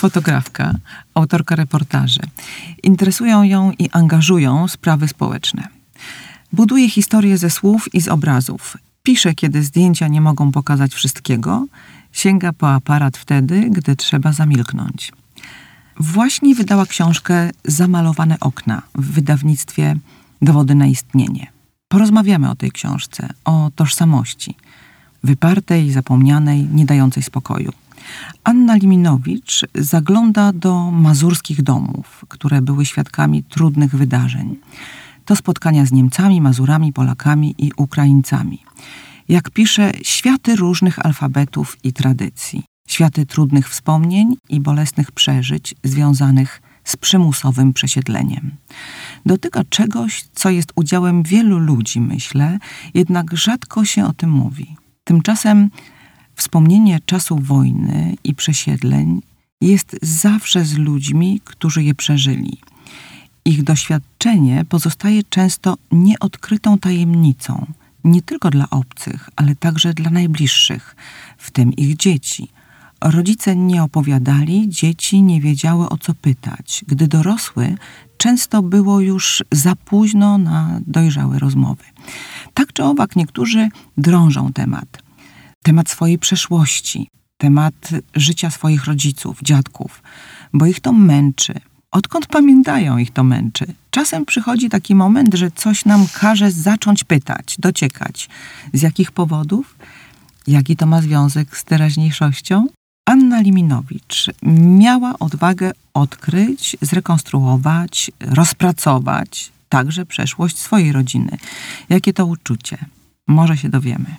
fotografka, autorka reportaży. Interesują ją i angażują sprawy społeczne. Buduje historię ze słów i z obrazów. Pisze, kiedy zdjęcia nie mogą pokazać wszystkiego. Sięga po aparat wtedy, gdy trzeba zamilknąć. Właśnie wydała książkę Zamalowane okna w wydawnictwie Dowody na istnienie. Porozmawiamy o tej książce, o tożsamości, wypartej, zapomnianej, nie dającej spokoju. Anna Liminowicz zagląda do mazurskich domów, które były świadkami trudnych wydarzeń. To spotkania z Niemcami, Mazurami, Polakami i Ukraińcami. Jak pisze, światy różnych alfabetów i tradycji, światy trudnych wspomnień i bolesnych przeżyć związanych z przymusowym przesiedleniem. Dotyka czegoś, co jest udziałem wielu ludzi, myślę, jednak rzadko się o tym mówi. Tymczasem wspomnienie czasu wojny i przesiedleń jest zawsze z ludźmi, którzy je przeżyli. Ich doświadczenie pozostaje często nieodkrytą tajemnicą, nie tylko dla obcych, ale także dla najbliższych, w tym ich dzieci. Rodzice nie opowiadali, dzieci nie wiedziały o co pytać. Gdy dorosły, często było już za późno na dojrzałe rozmowy. Tak czy owak, niektórzy drążą temat. Temat swojej przeszłości, temat życia swoich rodziców, dziadków, bo ich to męczy. Odkąd pamiętają, ich to męczy. Czasem przychodzi taki moment, że coś nam każe zacząć pytać, dociekać. Z jakich powodów? Jaki to ma związek z teraźniejszością? Anna Liminowicz miała odwagę odkryć, zrekonstruować, rozpracować także przeszłość swojej rodziny. Jakie to uczucie? Może się dowiemy.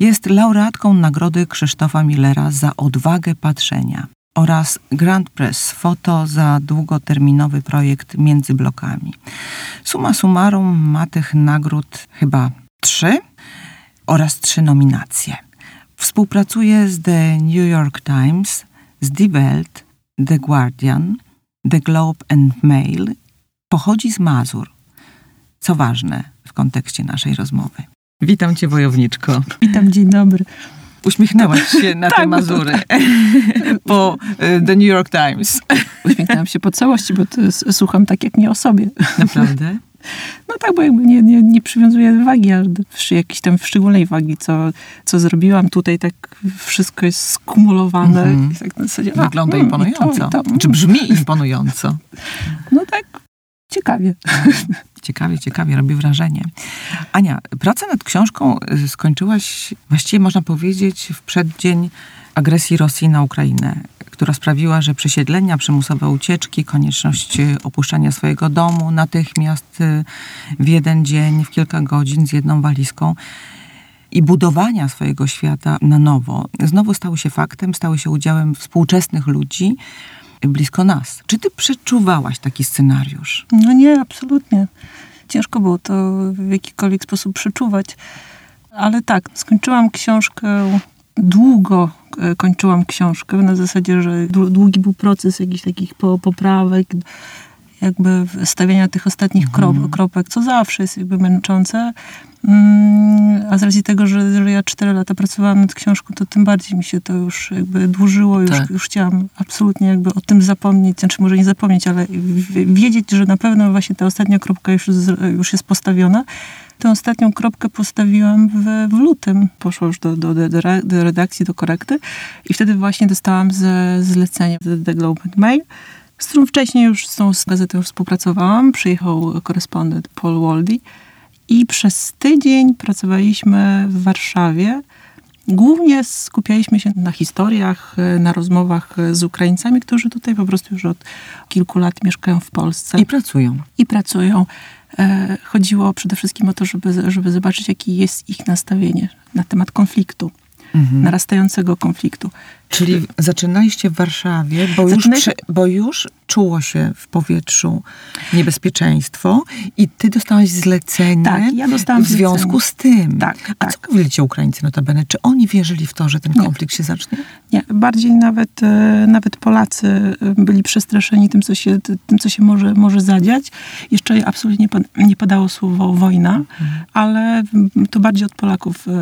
Jest laureatką Nagrody Krzysztofa Millera za odwagę patrzenia oraz Grand Press Foto za długoterminowy projekt Między blokami. Suma summarum ma tych nagród chyba trzy oraz trzy nominacje. Współpracuje z The New York Times, z Die Welt, The Guardian, The Globe and Mail. Pochodzi z Mazur, co ważne w kontekście naszej rozmowy. Witam cię, wojowniczko. Witam, dzień dobry. Uśmiechnęłaś się na te Mazury po y, The New York Times. Uśmiechnęłam się po całości, bo słucham tak jak nie o sobie. Naprawdę? No tak, bo jakby nie, nie, nie przywiązuję wagi, aż do jakiejś tam szczególnej wagi, co, co zrobiłam. Tutaj tak wszystko jest skumulowane. Mhm. I tak zasadzie, a, Wygląda mm, imponująco. to, to, Czy brzmi imponująco? No tak, ciekawie. Ciekawie, ciekawie, robi wrażenie. Ania, pracę nad książką y, skończyłaś, właściwie można powiedzieć, w przeddzień agresji Rosji na Ukrainę, która sprawiła, że przesiedlenia, przymusowe ucieczki, konieczność y, opuszczania swojego domu natychmiast y, w jeden dzień, w kilka godzin z jedną walizką i budowania swojego świata na nowo znowu stały się faktem, stały się udziałem współczesnych ludzi blisko nas. Czy ty przeczuwałaś taki scenariusz? No nie, absolutnie. Ciężko było to w jakikolwiek sposób przeczuwać. Ale tak, skończyłam książkę długo e, kończyłam książkę na zasadzie, że dłu- długi był proces jakichś takich po, poprawek, jakby stawiania tych ostatnich krop, kropek, co zawsze jest jakby męczące. Mm, A z racji tego, że, że ja cztery lata pracowałam nad książką, to tym bardziej mi się to już jakby dłużyło. Już, Tak. już chciałam absolutnie jakby o tym zapomnieć, znaczy może nie zapomnieć, ale wiedzieć, że na pewno właśnie ta ostatnia kropka już, z- już jest postawiona. Tę ostatnią kropkę postawiłam w, w lutym. Poszło już do, do, do, do re- do redakcji, do korekty i wtedy właśnie dostałam ze, zlecenie The Globe and Mail, z którą wcześniej już z tą gazetą współpracowałam. Przyjechał korespondent Paul Waldy i przez tydzień pracowaliśmy w Warszawie. Głównie skupialiśmy się na historiach, na rozmowach z Ukraińcami, którzy tutaj po prostu już od kilku lat mieszkają w Polsce I pracują. i pracują. E, Chodziło przede wszystkim o to, żeby, żeby zobaczyć, jakie jest ich nastawienie na temat konfliktu, Mhm. narastającego konfliktu. Czyli zaczynaliście w Warszawie, bo już, prze, bo już czuło się w powietrzu niebezpieczeństwo i ty dostałaś zlecenie Tak, ja dostałam w związku zlecenie. z tym. Tak, A tak. co mówili ci Ukraińcy notabene? Czy oni wierzyli w to, że ten konflikt się zacznie? Nie, bardziej nawet, e, nawet Polacy e, byli przestraszeni tym, co się, ty- tym, co się może, może zadziać. Jeszcze absolutnie nie, pad- nie padało słowo wojna, ale mm, to bardziej od Polaków e,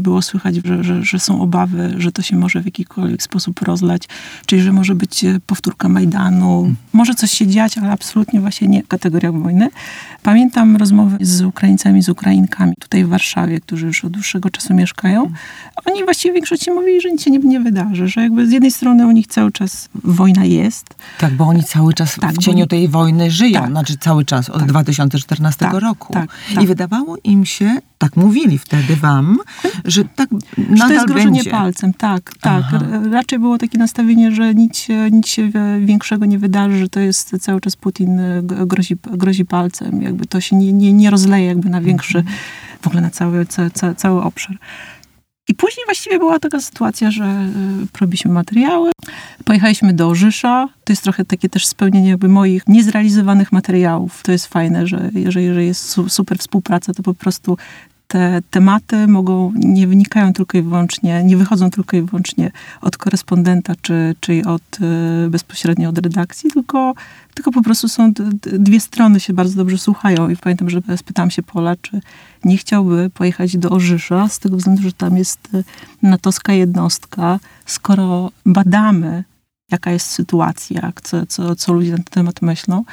było słychać, że, że, że są obawy, że to się może w jakikolwiek sposób rozlać, czyli że może być e, powtórka Majdanu. Może coś się dziać, ale absolutnie właśnie nie w kategoriach wojny. Pamiętam rozmowy z Ukraińcami, z Ukrainkami tutaj w Warszawie, którzy już od dłuższego czasu mieszkają. Oni właściwie w większości mówili, że nic się nie, nie wydarzy, że jakby z jednej strony u nich cały czas wojna jest, Tak, bo oni cały czas Tak, w cieniu oni- tej wojny żyją, Tak. znaczy cały czas od Tak. 2014 Tak, roku. tak, tak. I wydawało im się, tak mówili wtedy wam, że tak że nadal to jest grożenie będzie. palcem, tak, tak. Aha. R- Raczej było takie nastawienie, że nic się, nic się e, większego nie wydarzy, że to jest cały czas Putin e, grozi, grozi palcem, jakby to się nie, nie, nie rozleje jakby na większy, w ogóle na cały, ca, ca, cały obszar. I później właściwie była taka sytuacja, że y, robiliśmy materiały, pojechaliśmy do Orzysza. To jest trochę takie też spełnienie jakby moich niezrealizowanych materiałów. To jest fajne, że jeżeli, jeżeli jest su, super współpraca, to po prostu te tematy mogą, nie wynikają tylko i wyłącznie, nie wychodzą tylko i wyłącznie od korespondenta, czy, czy od, y, bezpośrednio od redakcji, tylko, tylko po prostu są dwie strony się bardzo dobrze słuchają. I pamiętam, że spytałam się Pola, czy nie chciałby pojechać do Orzysza, z tego względu, że tam jest y, natowska jednostka, skoro badamy, jaka jest sytuacja, co, co, co ludzie na ten temat myślą,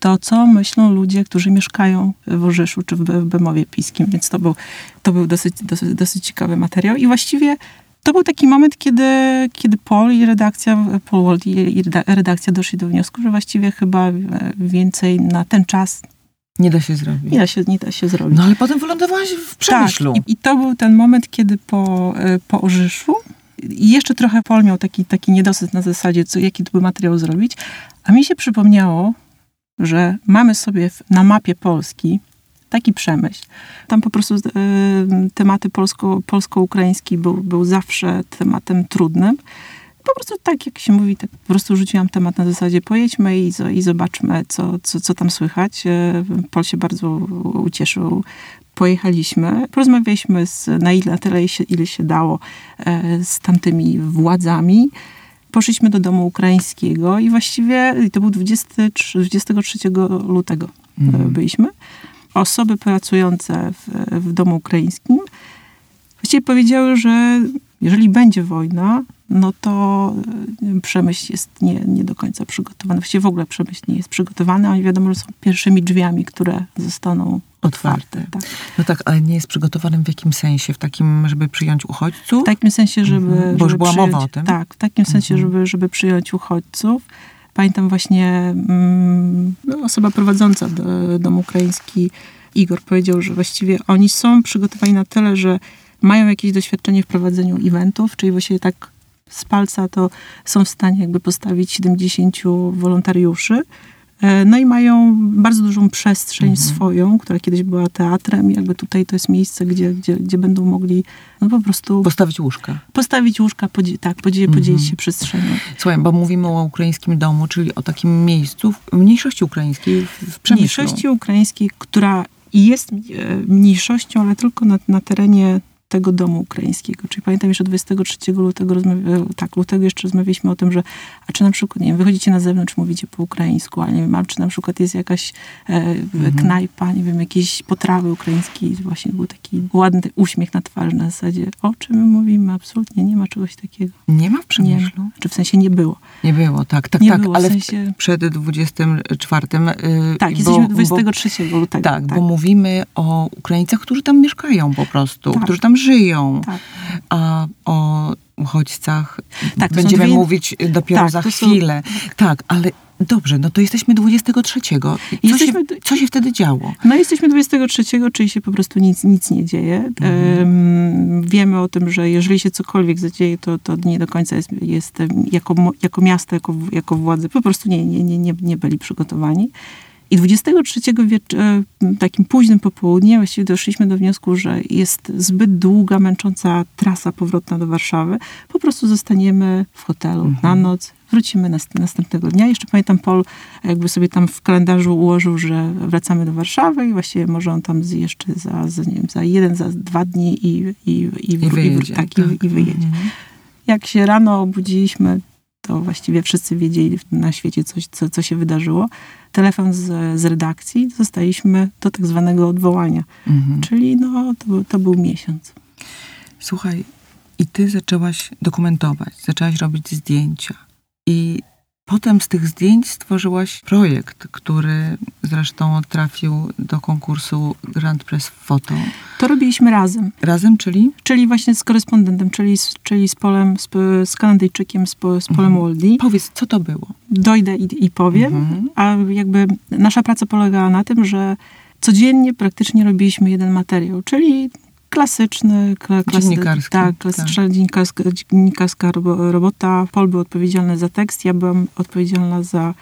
to co myślą ludzie, którzy mieszkają w Orzeszu czy w Be- w Bemowie Piskim. Więc to był, to był dosyć, dosyć, dosyć ciekawy materiał. I właściwie to był taki moment, kiedy, kiedy Paul i redakcja, Paul Wald i, i reda- redakcja doszli do wniosku, że właściwie chyba e, więcej na ten czas Nie da się zrobić. nie da się, nie da się zrobić. No ale potem wylądowałaś w Przemyślu. Tak, i, i to był ten moment, kiedy po, e, po Orzyszu i jeszcze trochę Paul miał taki, taki niedosyt na zasadzie, co, jaki tu by materiał zrobić, a mi się przypomniało, że mamy sobie na mapie Polski taki przemyśl. Tam po prostu e, tematy polsko, polsko-ukraiński był, był zawsze tematem trudnym. Po prostu tak, jak się mówi, tak po prostu rzuciłam temat na zasadzie pojedźmy i, i zobaczmy, co, co, co tam słychać. E, Pol się bardzo ucieszył. Pojechaliśmy, porozmawialiśmy z, na ile, tyle, się, ile się dało e, z tamtymi władzami. Poszliśmy do domu ukraińskiego i właściwie to był 23, 23 lutego e, Mhm. byliśmy. Osoby pracujące w, w domu ukraińskim właściwie powiedziały, że jeżeli będzie wojna, no to e, przemyśl jest nie, nie do końca przygotowany. Właściwie w ogóle przemyśl nie jest przygotowany, a wiadomo, że są pierwszymi drzwiami, które zostaną otwarte. Tak. No tak, ale nie jest przygotowanym w jakim sensie? W takim, żeby przyjąć uchodźców? W takim sensie, żeby. Mhm, bo już była przyjąć, mowa o tym. Tak, w takim sensie, Mhm. żeby, żeby przyjąć uchodźców. Pamiętam właśnie mm, no, osoba prowadząca do, dom ukraiński, Igor, powiedział, że właściwie oni są przygotowani na tyle, że mają jakieś doświadczenie w prowadzeniu eventów, czyli właściwie tak z palca to są w stanie jakby postawić 70 wolontariuszy. E, No i mają bardzo dużą przestrzeń Mhm. swoją, która kiedyś była teatrem i jakby tutaj to jest miejsce, gdzie, gdzie, gdzie będą mogli no po prostu Postawić łóżka. postawić łóżka, podzi- tak, podzielić, Mhm. podzielić się przestrzenią. Słuchaj, bo mówimy o ukraińskim domu, czyli o takim miejscu w mniejszości ukraińskiej w- w Przemyślu. Mniejszości ukraińskiej, która jest e, mniejszością, ale tylko na, na terenie tego domu ukraińskiego. Czyli pamiętam jeszcze 23 lutego, rozmawia- tak, lutego jeszcze rozmawialiśmy o tym, że a czy na przykład, nie wiem, wychodzicie na zewnątrz, mówicie po ukraińsku, a nie wiem, a czy na przykład jest jakaś e, knajpa, nie wiem, jakieś potrawy ukraińskie i właśnie był taki ładny uśmiech na twarzy na zasadzie, o czym my mówimy, absolutnie nie ma czegoś takiego. Nie ma w Nie, Przemyślu? czy w sensie nie było. Nie było, tak, tak, Nie tak, było, ale w- sensie- przed 24. Yy, Tak, bo- jesteśmy bo- 23 lutego. Tak, bo mówimy o Ukraińcach, którzy tam mieszkają po prostu, Tak. którzy tam żyją. Tak. A o uchodźcach Tak, będziemy dwie- mówić dopiero Tak, za to są- chwilę. Tak, ale dobrze, no to jesteśmy 23. Co, Jesteśmy- się, co się wtedy działo? No jesteśmy 23, czyli się po prostu nic, nic nie dzieje. Em, wiemy o tym, że jeżeli się cokolwiek zadzieje, to, to nie do końca jest, jest jako, jako miasto, jako, jako władze, po prostu nie, nie, nie, nie, nie byli przygotowani. I 23 wiecz- e, takim późnym popołudniem właściwie doszliśmy do wniosku, że jest zbyt długa, męcząca trasa powrotna do Warszawy. Po prostu zostaniemy w hotelu na noc, wrócimy nast- następnego dnia. Jeszcze pamiętam, Paul jakby sobie tam w kalendarzu ułożył, że wracamy do Warszawy i właściwie może on tam jeszcze za, za, nie wiem, za jeden, za dwa dni i, i, i, I wyjedzie. tak, i, i wyjedzie. Mhm. Jak się rano obudziliśmy, to właściwie wszyscy wiedzieli na świecie, coś, co, co się wydarzyło. Telefon z, z redakcji, zostaliśmy do tak zwanego odwołania. Mhm. Czyli no, to, to był miesiąc. Słuchaj, i ty zaczęłaś dokumentować, zaczęłaś robić zdjęcia. I potem z tych zdjęć stworzyłaś projekt, który zresztą trafił do konkursu Grand Press Photo. To robiliśmy razem. Razem, czyli? Czyli właśnie z korespondentem, czyli z, czyli z Polem, z, z Kanadyjczykiem, z, po- z Polem Waldy. Powiedz, co to było? Dojdę i, i powiem. Mhm. A jakby nasza praca polegała na tym, że codziennie praktycznie robiliśmy jeden materiał, czyli klasyczny, kla, klasy- Dziennikarski, Tak, klasyczna dziennikarska, dziennikarska robo- robota. Paul był odpowiedzialny za tekst, ja byłam odpowiedzialna za,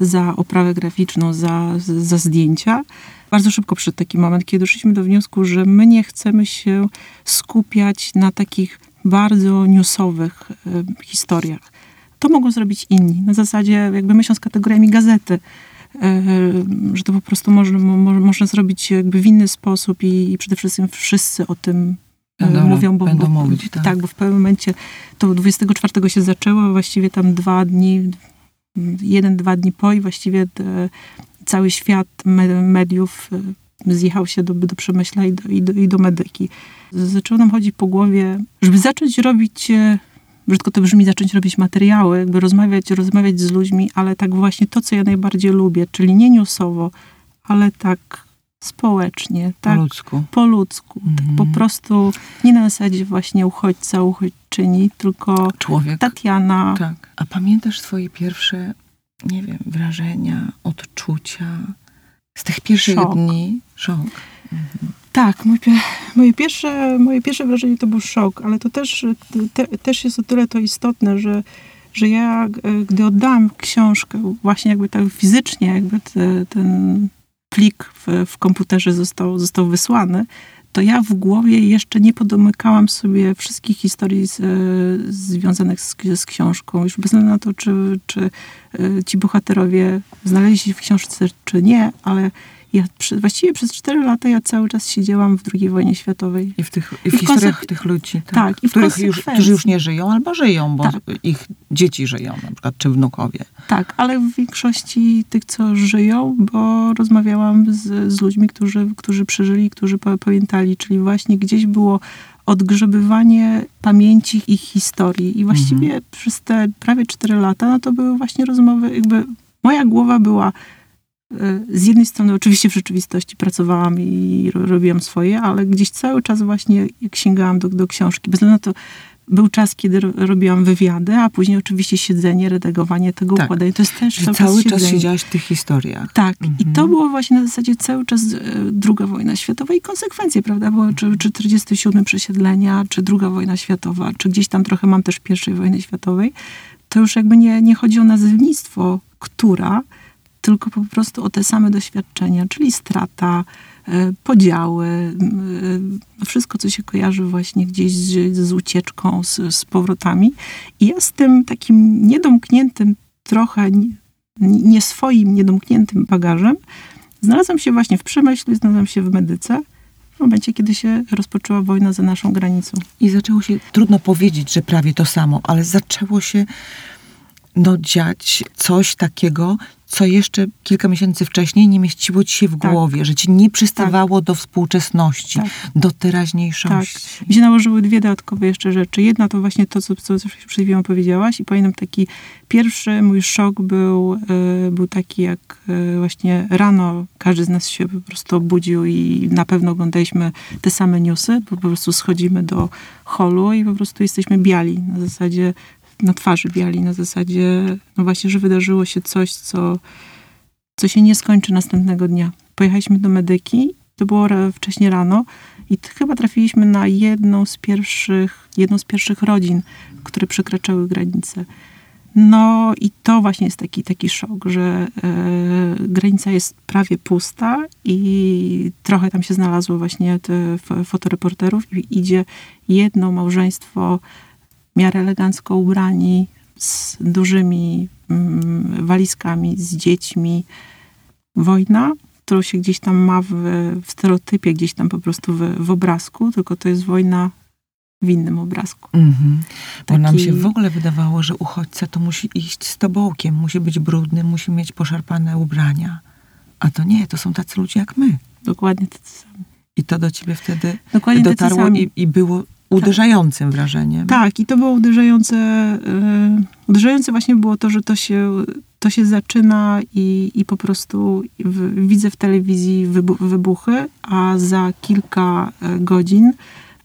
za oprawę graficzną, za, za zdjęcia. Bardzo szybko przyszedł taki moment, kiedy doszliśmy do wniosku, że my nie chcemy się skupiać na takich bardzo newsowych e, historiach. To mogą zrobić inni. Na zasadzie, jakby myśląc kategoriami gazety, że to po prostu można, mo, można zrobić jakby w inny sposób i, i przede wszystkim wszyscy o tym e, Będą- mówią, bo, będą bo, mówić, tak. bo w pewnym momencie to 24 się zaczęło, właściwie tam dwa dni, jeden, dwa dni po i właściwie te, cały świat me, mediów e, zjechał się do, do Przemyśla i do, i, do, i do Medyki. Zaczęło nam chodzić po głowie, żeby zacząć robić, e, brzydko to brzmi, zacząć robić materiały, jakby rozmawiać, rozmawiać z ludźmi, ale tak właśnie to, co ja najbardziej lubię, czyli nie newsowo, ale tak społecznie, Po tak ludzku. po ludzku. Tak Mhm. po prostu nie na zasadzie właśnie uchodźca, uchodźczyni, tylko Człowiek. Tatiana. Tak. A pamiętasz swoje pierwsze, nie wiem, wrażenia, odczucia z tych pierwszych Szok. dni? Szok. Tak, moje, pie- moje, pierwsze, moje pierwsze wrażenie to był szok, ale to też, te, też jest o tyle to istotne, że, że ja, e, gdy oddałam książkę, właśnie jakby tak fizycznie, jakby te, ten plik w, w komputerze został, został wysłany, to ja w głowie jeszcze nie podomykałam sobie wszystkich historii z, związanych z, z książką. Już bez względu na to, czy, czy e, ci bohaterowie znaleźli się w książce, czy nie, ale ja przy, właściwie przez cztery lata ja cały czas siedziałam w II wojnie światowej. I w, tych, i w, I w historiach tych ludzi, tak, tak, i w których już, którzy już nie żyją albo żyją, bo Tak. ich dzieci żyją na przykład, czy wnukowie. Tak, ale w większości tych, co żyją, bo rozmawiałam z, z ludźmi, którzy, którzy przeżyli, którzy pa- pamiętali, czyli właśnie gdzieś było odgrzebywanie pamięci ich historii. I właściwie przez te prawie cztery lata, no to były właśnie rozmowy, jakby moja głowa była z jednej strony oczywiście w rzeczywistości pracowałam i ro- robiłam swoje, ale gdzieś cały czas właśnie sięgałam do, do książki. Bez względu na to, był czas, kiedy ro- robiłam wywiady, a później oczywiście siedzenie, redagowanie tego Tak. układanie. To jest też cały, cały czas siedzenie. siedziałaś w tych historiach. Tak, i Mhm. to było właśnie na zasadzie cały czas e, druga wojna światowa i konsekwencje, prawda? Bo czy, czy 47 przesiedlenia, czy druga wojna światowa, czy gdzieś tam trochę mam też pierwszej wojny światowej, to już jakby nie, nie chodzi o nazewnictwo, która, tylko po prostu o te same doświadczenia, czyli strata, e, podziały, e, wszystko, co się kojarzy właśnie gdzieś z, z ucieczką, z, z powrotami. I ja z tym takim niedomkniętym trochę, nie swoim, niedomkniętym bagażem, znalazłam się właśnie w Przemyślu, znalazłam się w Medyce, w momencie, kiedy się rozpoczęła wojna za naszą granicą. I zaczęło się, trudno powiedzieć, że prawie to samo, ale zaczęło się no, dziać coś takiego, co jeszcze kilka miesięcy wcześniej nie mieściło ci się w Tak. głowie, że ci nie przystawało do współczesności, Tak. do teraźniejszości. Mi się nałożyły dwie dodatkowe jeszcze rzeczy. Jedna to właśnie to, co, co przed chwilą powiedziałaś i pamiętam taki pierwszy mój szok był, e, był taki, jak e, właśnie rano każdy z nas się po prostu obudził i na pewno oglądaliśmy te same newsy, bo po prostu schodzimy do holu i po prostu jesteśmy biali. Na zasadzie, na twarzy biali, na zasadzie, no właśnie, że wydarzyło się coś, co, co się nie skończy następnego dnia. Pojechaliśmy do medyki, to było wcześniej rano i chyba trafiliśmy na jedną z pierwszych, jedną z pierwszych rodzin, które przekraczały granicę. No i to właśnie jest taki, taki szok, że e, granica jest prawie pusta i trochę tam się znalazło właśnie fotoreporterów i idzie jedno małżeństwo miarę elegancko ubrani, z dużymi mm, walizkami, z dziećmi. Wojna, którą się gdzieś tam ma w, w stereotypie, gdzieś tam po prostu w, w obrazku, tylko to jest wojna w innym obrazku. Mhm. Bo nam Taki- się w ogóle wydawało, że uchodźca to musi iść z tobołkiem, musi być brudny, musi mieć poszarpane ubrania. A to nie, to są tacy ludzie jak my. Dokładnie tacy sami. I to do ciebie wtedy Dokładnie dotarło i, i było uderzającym wrażeniem. Tak, i to było uderzające. Yy, uderzające właśnie było to, że to się, to się zaczyna i, i po prostu w, widzę w telewizji wybu wybuchy, a za kilka e, godzin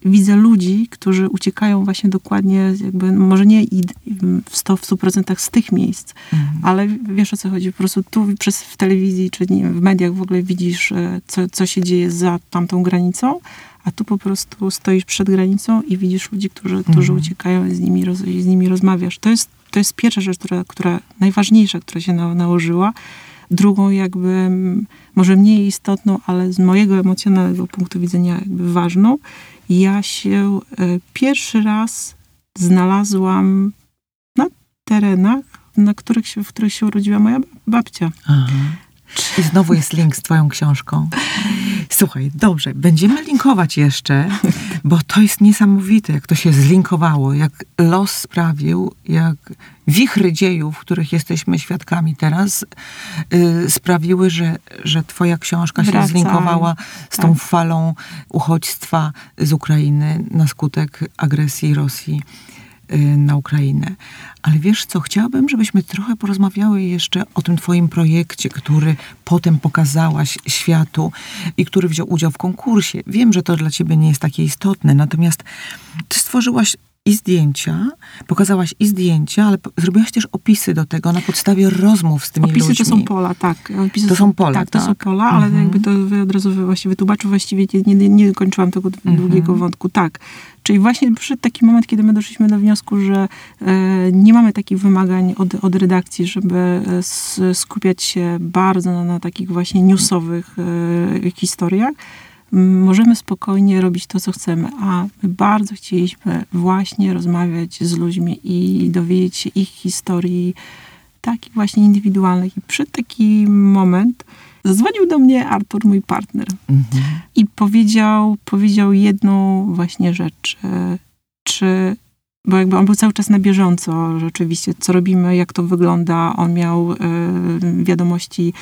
widzę ludzi, którzy uciekają właśnie dokładnie, jakby, może nie w 100%, w 100% z tych miejsc, Mhm. ale wiesz o co chodzi. Po prostu tu przez, w telewizji czy wiem, w mediach w ogóle widzisz, e, co, co się dzieje za tamtą granicą, a tu po prostu stoisz przed granicą i widzisz ludzi, którzy, którzy Mhm. uciekają i z nimi, roz, z nimi rozmawiasz. To jest, to jest pierwsza rzecz, która, która najważniejsza, która się na, nałożyła. Drugą jakby, może mniej istotną, ale z mojego emocjonalnego punktu widzenia jakby ważną, ja się e, pierwszy raz znalazłam na terenach, na których się, w których się urodziła moja babcia. Aha. I znowu jest link z twoją książką. Słuchaj, dobrze, będziemy linkować jeszcze, bo to jest niesamowite, jak to się zlinkowało, jak los sprawił, jak wichry dziejów, których jesteśmy świadkami teraz, y, sprawiły, że, że twoja książka się Wraca. zlinkowała z tą Tak. falą uchodźstwa z Ukrainy na skutek agresji Rosji na Ukrainę. Ale wiesz co, chciałabym, żebyśmy trochę porozmawiały jeszcze o tym twoim projekcie, który potem pokazałaś światu i który wziął udział w konkursie. Wiem, że to dla ciebie nie jest takie istotne, natomiast ty stworzyłaś i zdjęcia, pokazałaś i zdjęcia, ale zrobiłaś też opisy do tego na podstawie rozmów z tymi Opisy ludźmi. to są pola, tak. Opisy To są pola, Tak, to są tak. pola, ale Mhm. jakby to od razu właściwie wytłumaczył, właściwie nie, nie, nie kończyłam tego Mhm. długiego wątku. Tak. Czyli właśnie przyszedł taki moment, kiedy my doszliśmy do wniosku, że e, nie mamy takich wymagań od, od redakcji, żeby e, skupiać się bardzo na, na takich właśnie newsowych e, historiach. Możemy spokojnie robić to, co chcemy, a my bardzo chcieliśmy właśnie rozmawiać z ludźmi i dowiedzieć się ich historii, takich właśnie indywidualnych. I przyszedł taki moment, zadzwonił do mnie Artur, mój partner, Mhm. i powiedział, powiedział jedną właśnie rzecz. e, Czy, bo jakby on był cały czas na bieżąco, rzeczywiście, co robimy, jak to wygląda. On miał e, wiadomości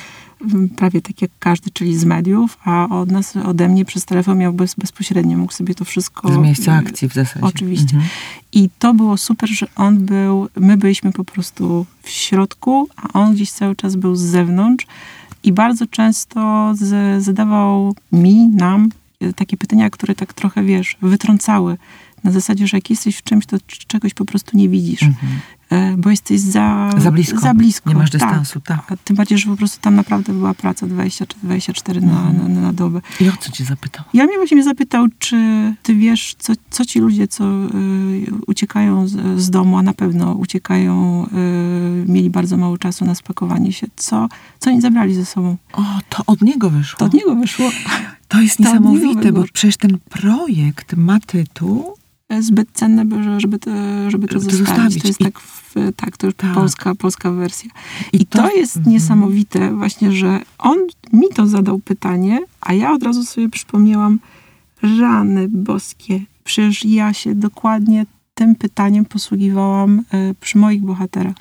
prawie tak jak każdy, czyli z mediów, a od nas, ode mnie przez telefon miał bez, bezpośrednio, mógł sobie to wszystko... Z miejsca akcji w zasadzie. Oczywiście. Mhm. I to było super, że on był, my byliśmy po prostu w środku, a on gdzieś cały czas był z zewnątrz i bardzo często z, zadawał mi, nam e, takie pytania, które tak trochę, wiesz, wytrącały. Na zasadzie, że jak jesteś w czymś, to czegoś po prostu nie widzisz, Mhm. e, bo jesteś za, Za blisko. Za blisko. Nie masz tak. dystansu, tak. A tym bardziej, że po prostu tam naprawdę była praca 20 czy 24 na, Mhm. na, na dobę. I o co cię zapytał? Ja mnie właśnie zapytał, czy ty wiesz, co, co ci ludzie, co y, uciekają z, z domu, a na pewno uciekają, y, mieli bardzo mało czasu na spakowanie się, co, co oni zabrali ze sobą? O, to od niego wyszło. To od niego wyszło To jest To niesamowite, bo przecież ten projekt ma tytuł zbyt cenne, by- że- żeby to, żeby to Żeby zostawić. zostawić. To jest I- tak, w, tak, to już Tak. Polska, polska wersja. I I to, to- jest mhm. niesamowite właśnie, że on mi to zadał pytanie, a ja od razu sobie przypomniałam, rany boskie. Przecież ja się dokładnie tym pytaniem posługiwałam e, przy moich bohaterach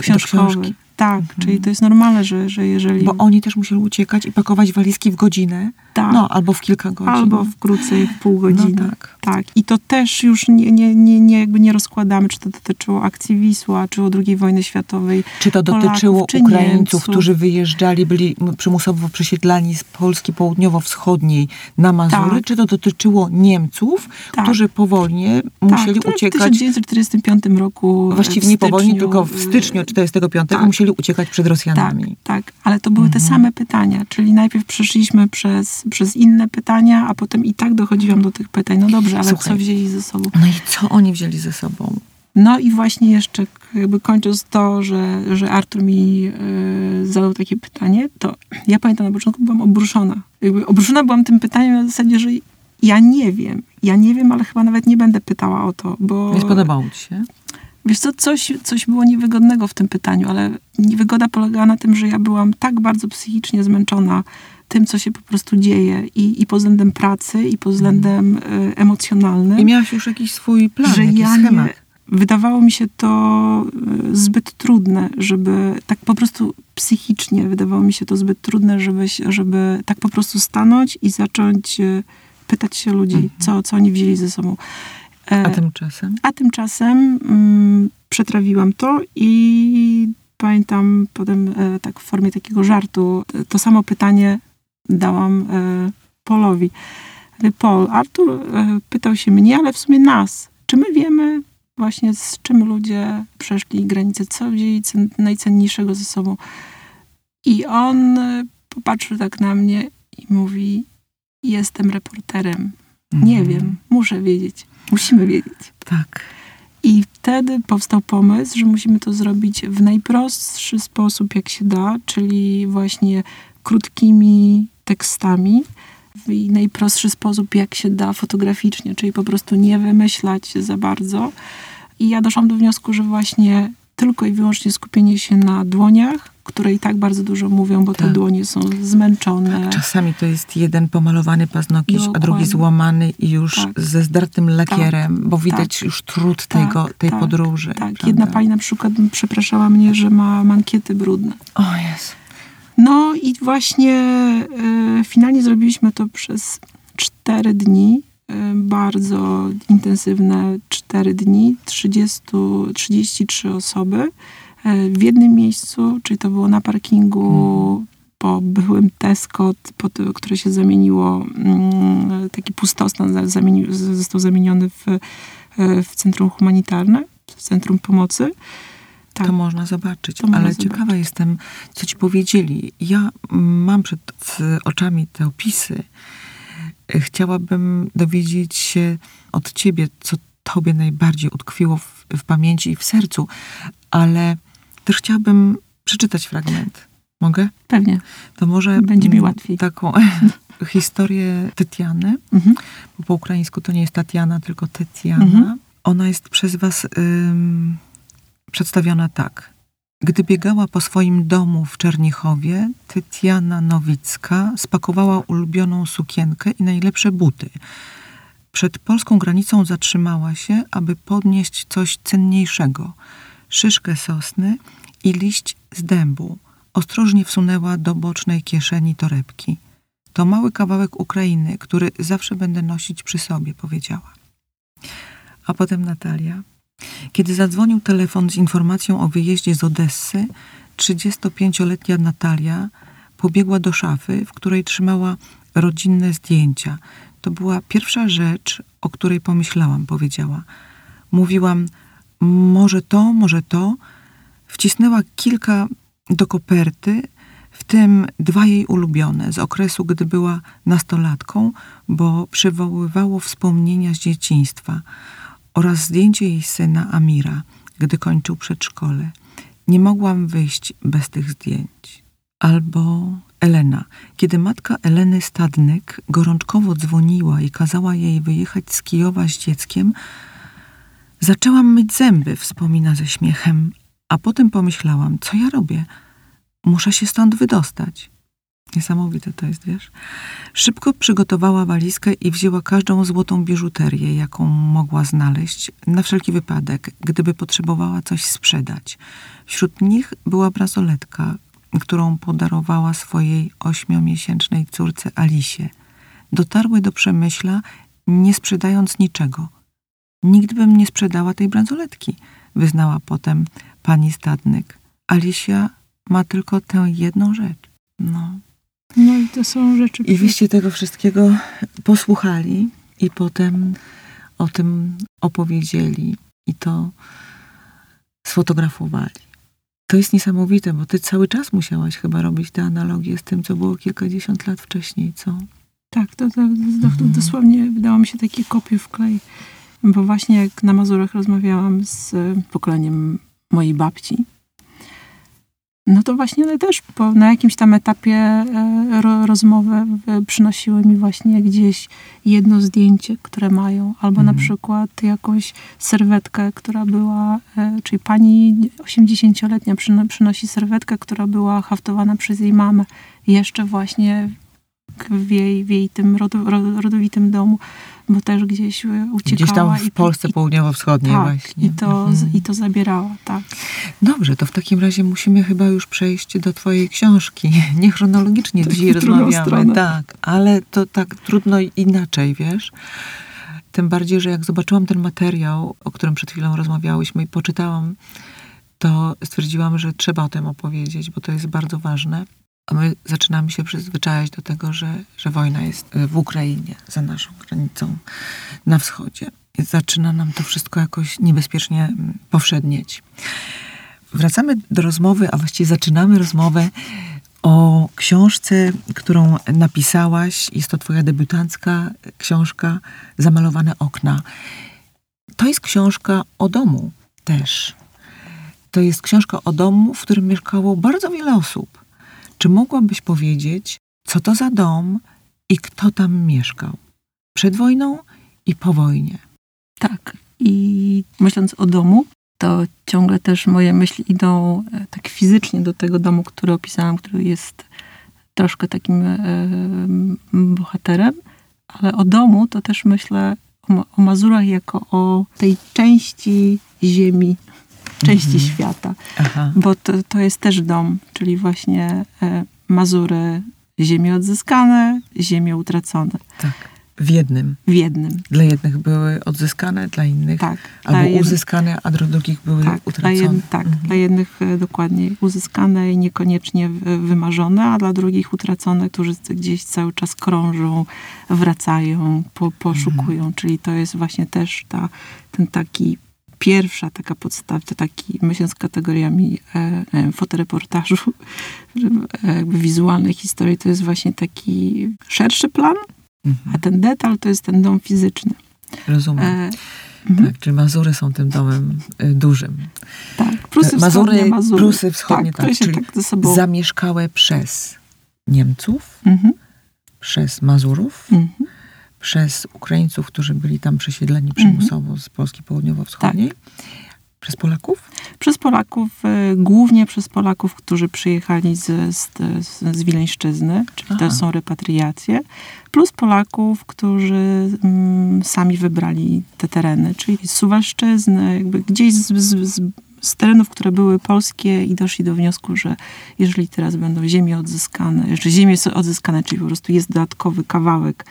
książkowych. Tak, czyli to jest normalne, że, że jeżeli... Bo oni też musieli uciekać i pakować walizki w godzinę. Tak, No, albo w kilka godzin. albo w krócej, w pół godziny. No tak. Tak, i to też już nie, nie, nie, nie, jakby nie rozkładamy, czy to dotyczyło akcji Wisła, czy II wojny światowej. Czy to Polaków, dotyczyło czy Ukraińców, Niemców. którzy wyjeżdżali, byli przymusowo przesiedlani z Polski południowo-wschodniej na Mazury, Tak. czy to dotyczyło Niemców, Tak. którzy po wojnie musieli tak, uciekać, W 1945 roku. właściwie nie po wojnie, styczniu, tylko w styczniu 45 tak. musieli uciekać przed Tak, Rosjanami. tak, ale to były te Mhm. same pytania, czyli najpierw przeszliśmy przez, przez inne pytania, a potem i tak dochodziłam do tych pytań. No dobrze, ale Słuchaj. co wzięli ze sobą? No i co oni wzięli ze sobą? No i właśnie jeszcze jakby kończąc to, że, że Artur mi y, zadał takie pytanie, to ja pamiętam na początku byłam obruszona. Jakby obruszona byłam tym pytaniem na zasadzie, że ja nie wiem. Ja nie wiem, ale chyba nawet nie będę pytała o to, bo... Nie spodobało ci się? Wiesz co, coś, coś było niewygodnego w tym pytaniu, ale niewygoda polegała na tym, że ja byłam tak bardzo psychicznie zmęczona tym, co się po prostu dzieje i, i pod względem pracy, i pod względem y, emocjonalnym. I miałaś już jakiś swój plan, że jakiś ja schemat. nie, wydawało mi się to y, zbyt trudne, żeby tak po prostu psychicznie wydawało mi się to zbyt trudne, żeby, żeby tak po prostu stanąć i zacząć y, pytać się ludzi, Mhm. co, co oni wzięli ze sobą. E, A tymczasem? a tymczasem mm, przetrawiłam to i pamiętam potem e, tak w formie takiego żartu to samo pytanie dałam e, Polowi. Mówię, Paul, Artur e, pytał się mnie, ale w sumie nas. Czy my wiemy właśnie z czym ludzie przeszli granice, co wzięli cen, najcenniejszego ze sobą? I on e, popatrzył tak na mnie i mówi, jestem reporterem. Nie Mhm. wiem, muszę wiedzieć. Musimy wiedzieć. Tak. I wtedy powstał pomysł, że musimy to zrobić w najprostszy sposób, jak się da, czyli właśnie krótkimi tekstami. W najprostszy sposób, jak się da fotograficznie, czyli po prostu nie wymyślać za bardzo. I ja doszłam do wniosku, że właśnie tylko i wyłącznie skupienie się na dłoniach, które i tak bardzo dużo mówią, bo te Tak. dłonie są zmęczone. Czasami to jest jeden pomalowany paznokieć, a drugi Dokładnie. złamany i już Tak. ze zdartym lakierem, bo widać już trud Tak, tego, tej tak, podróży. Tak, prawda? jedna pani na przykład przepraszała mnie, że ma mankiety brudne. O jest. No i właśnie e, finalnie zrobiliśmy to przez cztery dni. e, Bardzo intensywne cztery dni, 30, 33 osoby e, w jednym miejscu, czyli to było na parkingu po byłym Tesco, po które się zamieniło, mm, taki pustostan został zamieniony w, w centrum humanitarne, w centrum pomocy. Tak. To można zobaczyć, To można ale zobaczyć. ciekawa jestem, co ci powiedzieli. Ja mam przed oczami te opisy. Chciałabym dowiedzieć się od ciebie, co tobie najbardziej utkwiło w, w pamięci i w sercu, ale też chciałabym przeczytać fragment. Mogę? Pewnie. To może Będzie mi łatwiej. taką historię Tetiany, Mhm. bo po ukraińsku to nie jest Tatiana, tylko Tetiana. Mhm. Ona jest przez was ym, przedstawiona tak. Gdy biegała po swoim domu w Czernichowie, Tetiana Nowicka spakowała ulubioną sukienkę i najlepsze buty. Przed polską granicą zatrzymała się, aby podnieść coś cenniejszego. Szyszkę sosny i liść z dębu. Ostrożnie wsunęła do bocznej kieszeni torebki. To mały kawałek Ukrainy, który zawsze będę nosić przy sobie, powiedziała. A potem Natalia. Kiedy zadzwonił telefon z informacją o wyjeździe z Odessy, 35-letnia Natalia pobiegła do szafy, w której trzymała rodzinne zdjęcia. To była pierwsza rzecz, o której pomyślałam, powiedziała. Mówiłam, może to, może to. Wcisnęła kilka do koperty, w tym dwa jej ulubione z okresu, gdy była nastolatką, bo przywoływało wspomnienia z dzieciństwa oraz zdjęcie jej syna Amira, gdy kończył przedszkole. Nie mogłam wyjść bez tych zdjęć. Albo Elena. Kiedy matka Eleny Stadnyk gorączkowo dzwoniła i kazała jej wyjechać z Kijowa z dzieckiem, zaczęłam myć zęby, wspomina ze śmiechem, a potem pomyślałam, co ja robię? Muszę się stąd wydostać. Niesamowite to jest, wiesz? Szybko przygotowała walizkę i wzięła każdą złotą biżuterię, jaką mogła znaleźć, na wszelki wypadek, gdyby potrzebowała coś sprzedać. Wśród nich była bransoletka, którą podarowała swojej ośmiomiesięcznej córce Alisie. Dotarły do Przemyśla, nie sprzedając niczego. Nigdy bym nie sprzedała tej bransoletki, wyznała potem pani Stadnyk. Alicia ma tylko tę jedną rzecz. No. No i to są rzeczy... I wyście tego wszystkiego posłuchali i potem o tym opowiedzieli i to sfotografowali. To jest niesamowite, bo ty cały czas musiałaś chyba robić te analogie z tym, co było kilkadziesiąt lat wcześniej, co? Tak, to, to, to Mhm. dosłownie wydało mi się takie kopie w klej. Bo właśnie jak na Mazurach rozmawiałam z pokoleniem mojej babci, no to właśnie one też po, na jakimś tam etapie e, ro, rozmowy e, przynosiły mi właśnie gdzieś jedno zdjęcie, które mają, albo na Mhm. przykład jakąś serwetkę, która była, e, czyli pani 80-letnia przyno, przynosi serwetkę, która była haftowana przez jej mamę jeszcze właśnie w jej, w jej tym rodo, ro- rodowitym domu, bo też gdzieś e, uciekała. Gdzieś tam w i- Polsce i, południowo-wschodniej tak, właśnie. i to, Mhm. i to zabierała, tak. Dobrze, to w takim razie musimy chyba już przejść do twojej książki. Nie chronologicznie Tak, dzisiaj rozmawiamy. stronę. Tak, ale to tak trudno inaczej, wiesz? Tym bardziej, że jak zobaczyłam ten materiał, o którym przed chwilą rozmawiałyśmy i poczytałam, to stwierdziłam, że trzeba o tym opowiedzieć, bo to jest bardzo ważne. A my zaczynamy się przyzwyczajać do tego, że, że wojna jest w Ukrainie, za naszą granicą, na wschodzie. Zaczyna nam to wszystko jakoś niebezpiecznie mm, powszednieć. Wracamy do rozmowy, a właściwie zaczynamy rozmowę o książce, którą napisałaś. Jest to twoja debiutancka książka Zamalowane okna. To jest książka o domu też. To jest książka o domu, w którym mieszkało bardzo wiele osób. Czy mogłabyś powiedzieć, co to za dom i kto tam mieszkał? Przed wojną i po wojnie. Tak. I myśląc o domu, to ciągle też moje myśli idą e, tak fizycznie do tego domu, który opisałam, który jest troszkę takim e, bohaterem, ale o domu to też myślę o, o Mazurach jako o tej części ziemi, części Mhm. świata. Aha. Bo to, to jest też dom, czyli właśnie e, Mazury, ziemie odzyskane, ziemie utracone Tak. W jednym. w jednym. Dla jednych były odzyskane, dla innych Tak. albo dla uzyskane, a dla drugich były Tak, dla, utracone. jed, tak Mhm. dla jednych e, dokładnie uzyskane i niekoniecznie wymarzone, a dla drugich utracone, którzy gdzieś cały czas krążą, wracają, po, poszukują. Mhm. Czyli to jest właśnie też ta, ten taki pierwsza taka podstawa, to taki, myśląc kategoriami e, e, fotoreportażu, e, jakby wizualnej historii, to jest właśnie taki szerszy plan, a Mhm. ten detal to jest ten dom fizyczny. Rozumiem. E, mhm. Tak, czyli Mazury są tym domem y, dużym. Tak, Prusy Mazury, wschodnie, Mazury. Prusy wschodnie, tak, to tak, się czyli tak sobą... Zamieszkałe przez Niemców, Mhm, przez Mazurów, mhm. Przez Ukraińców, którzy byli tam przesiedleni Mhm. przymusowo z Polski Południowo-Wschodniej, przez Polaków. Przez Polaków, e, głównie przez Polaków, którzy przyjechali z, z, z, Wileńszczyzny, czyli Aha. to są repatriacje, plus Polaków, którzy mm, sami wybrali te tereny, czyli z Suwalszczyzny, jakby gdzieś z, z, z, z terenów, które były polskie i doszli do wniosku, że jeżeli teraz będą ziemie odzyskane, że ziemie są odzyskane, czyli po prostu jest dodatkowy kawałek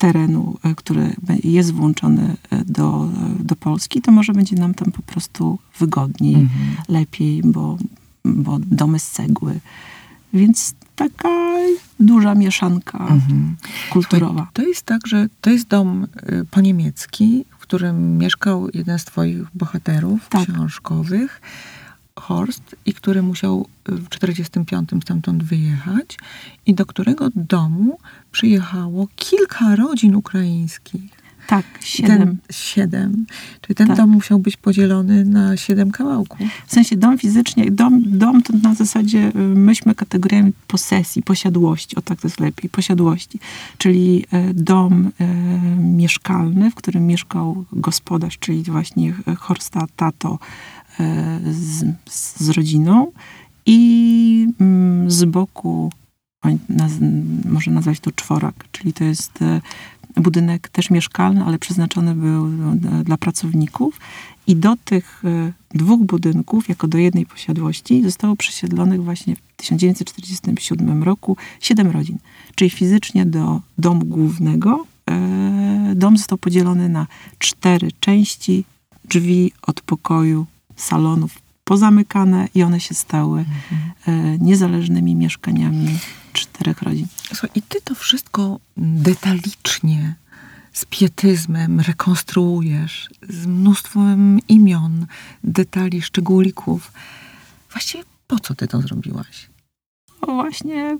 terenu, e, który jest włączony e, do, e, do Polski, to może będzie nam tam po prostu wygodniej, Mhm. lepiej, bo, bo domy z cegły. Więc taka duża mieszanka Mhm. kulturowa. To jest tak, że to jest dom y, po-niemiecki, w którym mieszkał jeden z twoich bohaterów Tak. książkowych, Horst, i który musiał y, w 45 stamtąd wyjechać i do którego domu przyjechało kilka rodzin ukraińskich. Tak, siedem. Ten, siedem. Czyli ten Tak. dom musiał być podzielony na siedem kałałków. W sensie dom fizycznie, dom, dom to na zasadzie y, myśmy kategoriami posesji, posiadłości, o tak to jest lepiej, posiadłości. Czyli e, dom e, mieszkalny, w którym mieszkał gospodarz, czyli właśnie Horsta Tato z, z rodziną i mm, z boku naz, można nazwać to czworak, czyli to jest e, budynek też mieszkalny, ale przeznaczony był e, dla pracowników i do tych e, dwóch budynków, jako do jednej posiadłości, zostało przesiedlonych właśnie w 1947 roku siedem rodzin. Czyli fizycznie do domu głównego dom został podzielony na cztery części, drzwi od pokoju, salonów pozamykane i one się stały e, niezależnymi mieszkaniami czterech rodzin. Słuchaj, i ty to wszystko detalicznie, z pietyzmem rekonstruujesz, z mnóstwem imion, detali, szczególików. Właściwie po co ty to zrobiłaś? No właśnie,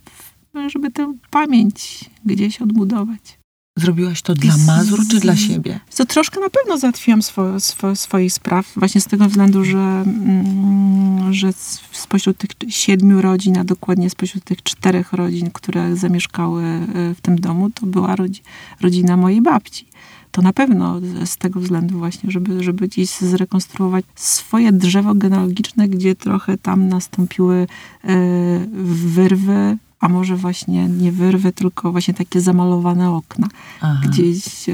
żeby tę pamięć gdzieś odbudować. Zrobiłaś to dla Mazur czy dla siebie? Co troszkę na pewno załatwiłam swo, swo, swoich spraw, właśnie z tego względu, że, mm, że spośród tych siedmiu rodzin, a dokładnie spośród tych czterech rodzin, które zamieszkały y, w tym domu, to była rodzi, rodzina mojej babci. To na pewno z tego względu właśnie, żeby, żeby gdzieś zrekonstruować swoje drzewo genealogiczne, gdzie trochę tam nastąpiły y, wyrwy, a może właśnie nie wyrwy, tylko właśnie takie zamalowane okna Aha. gdzieś. e,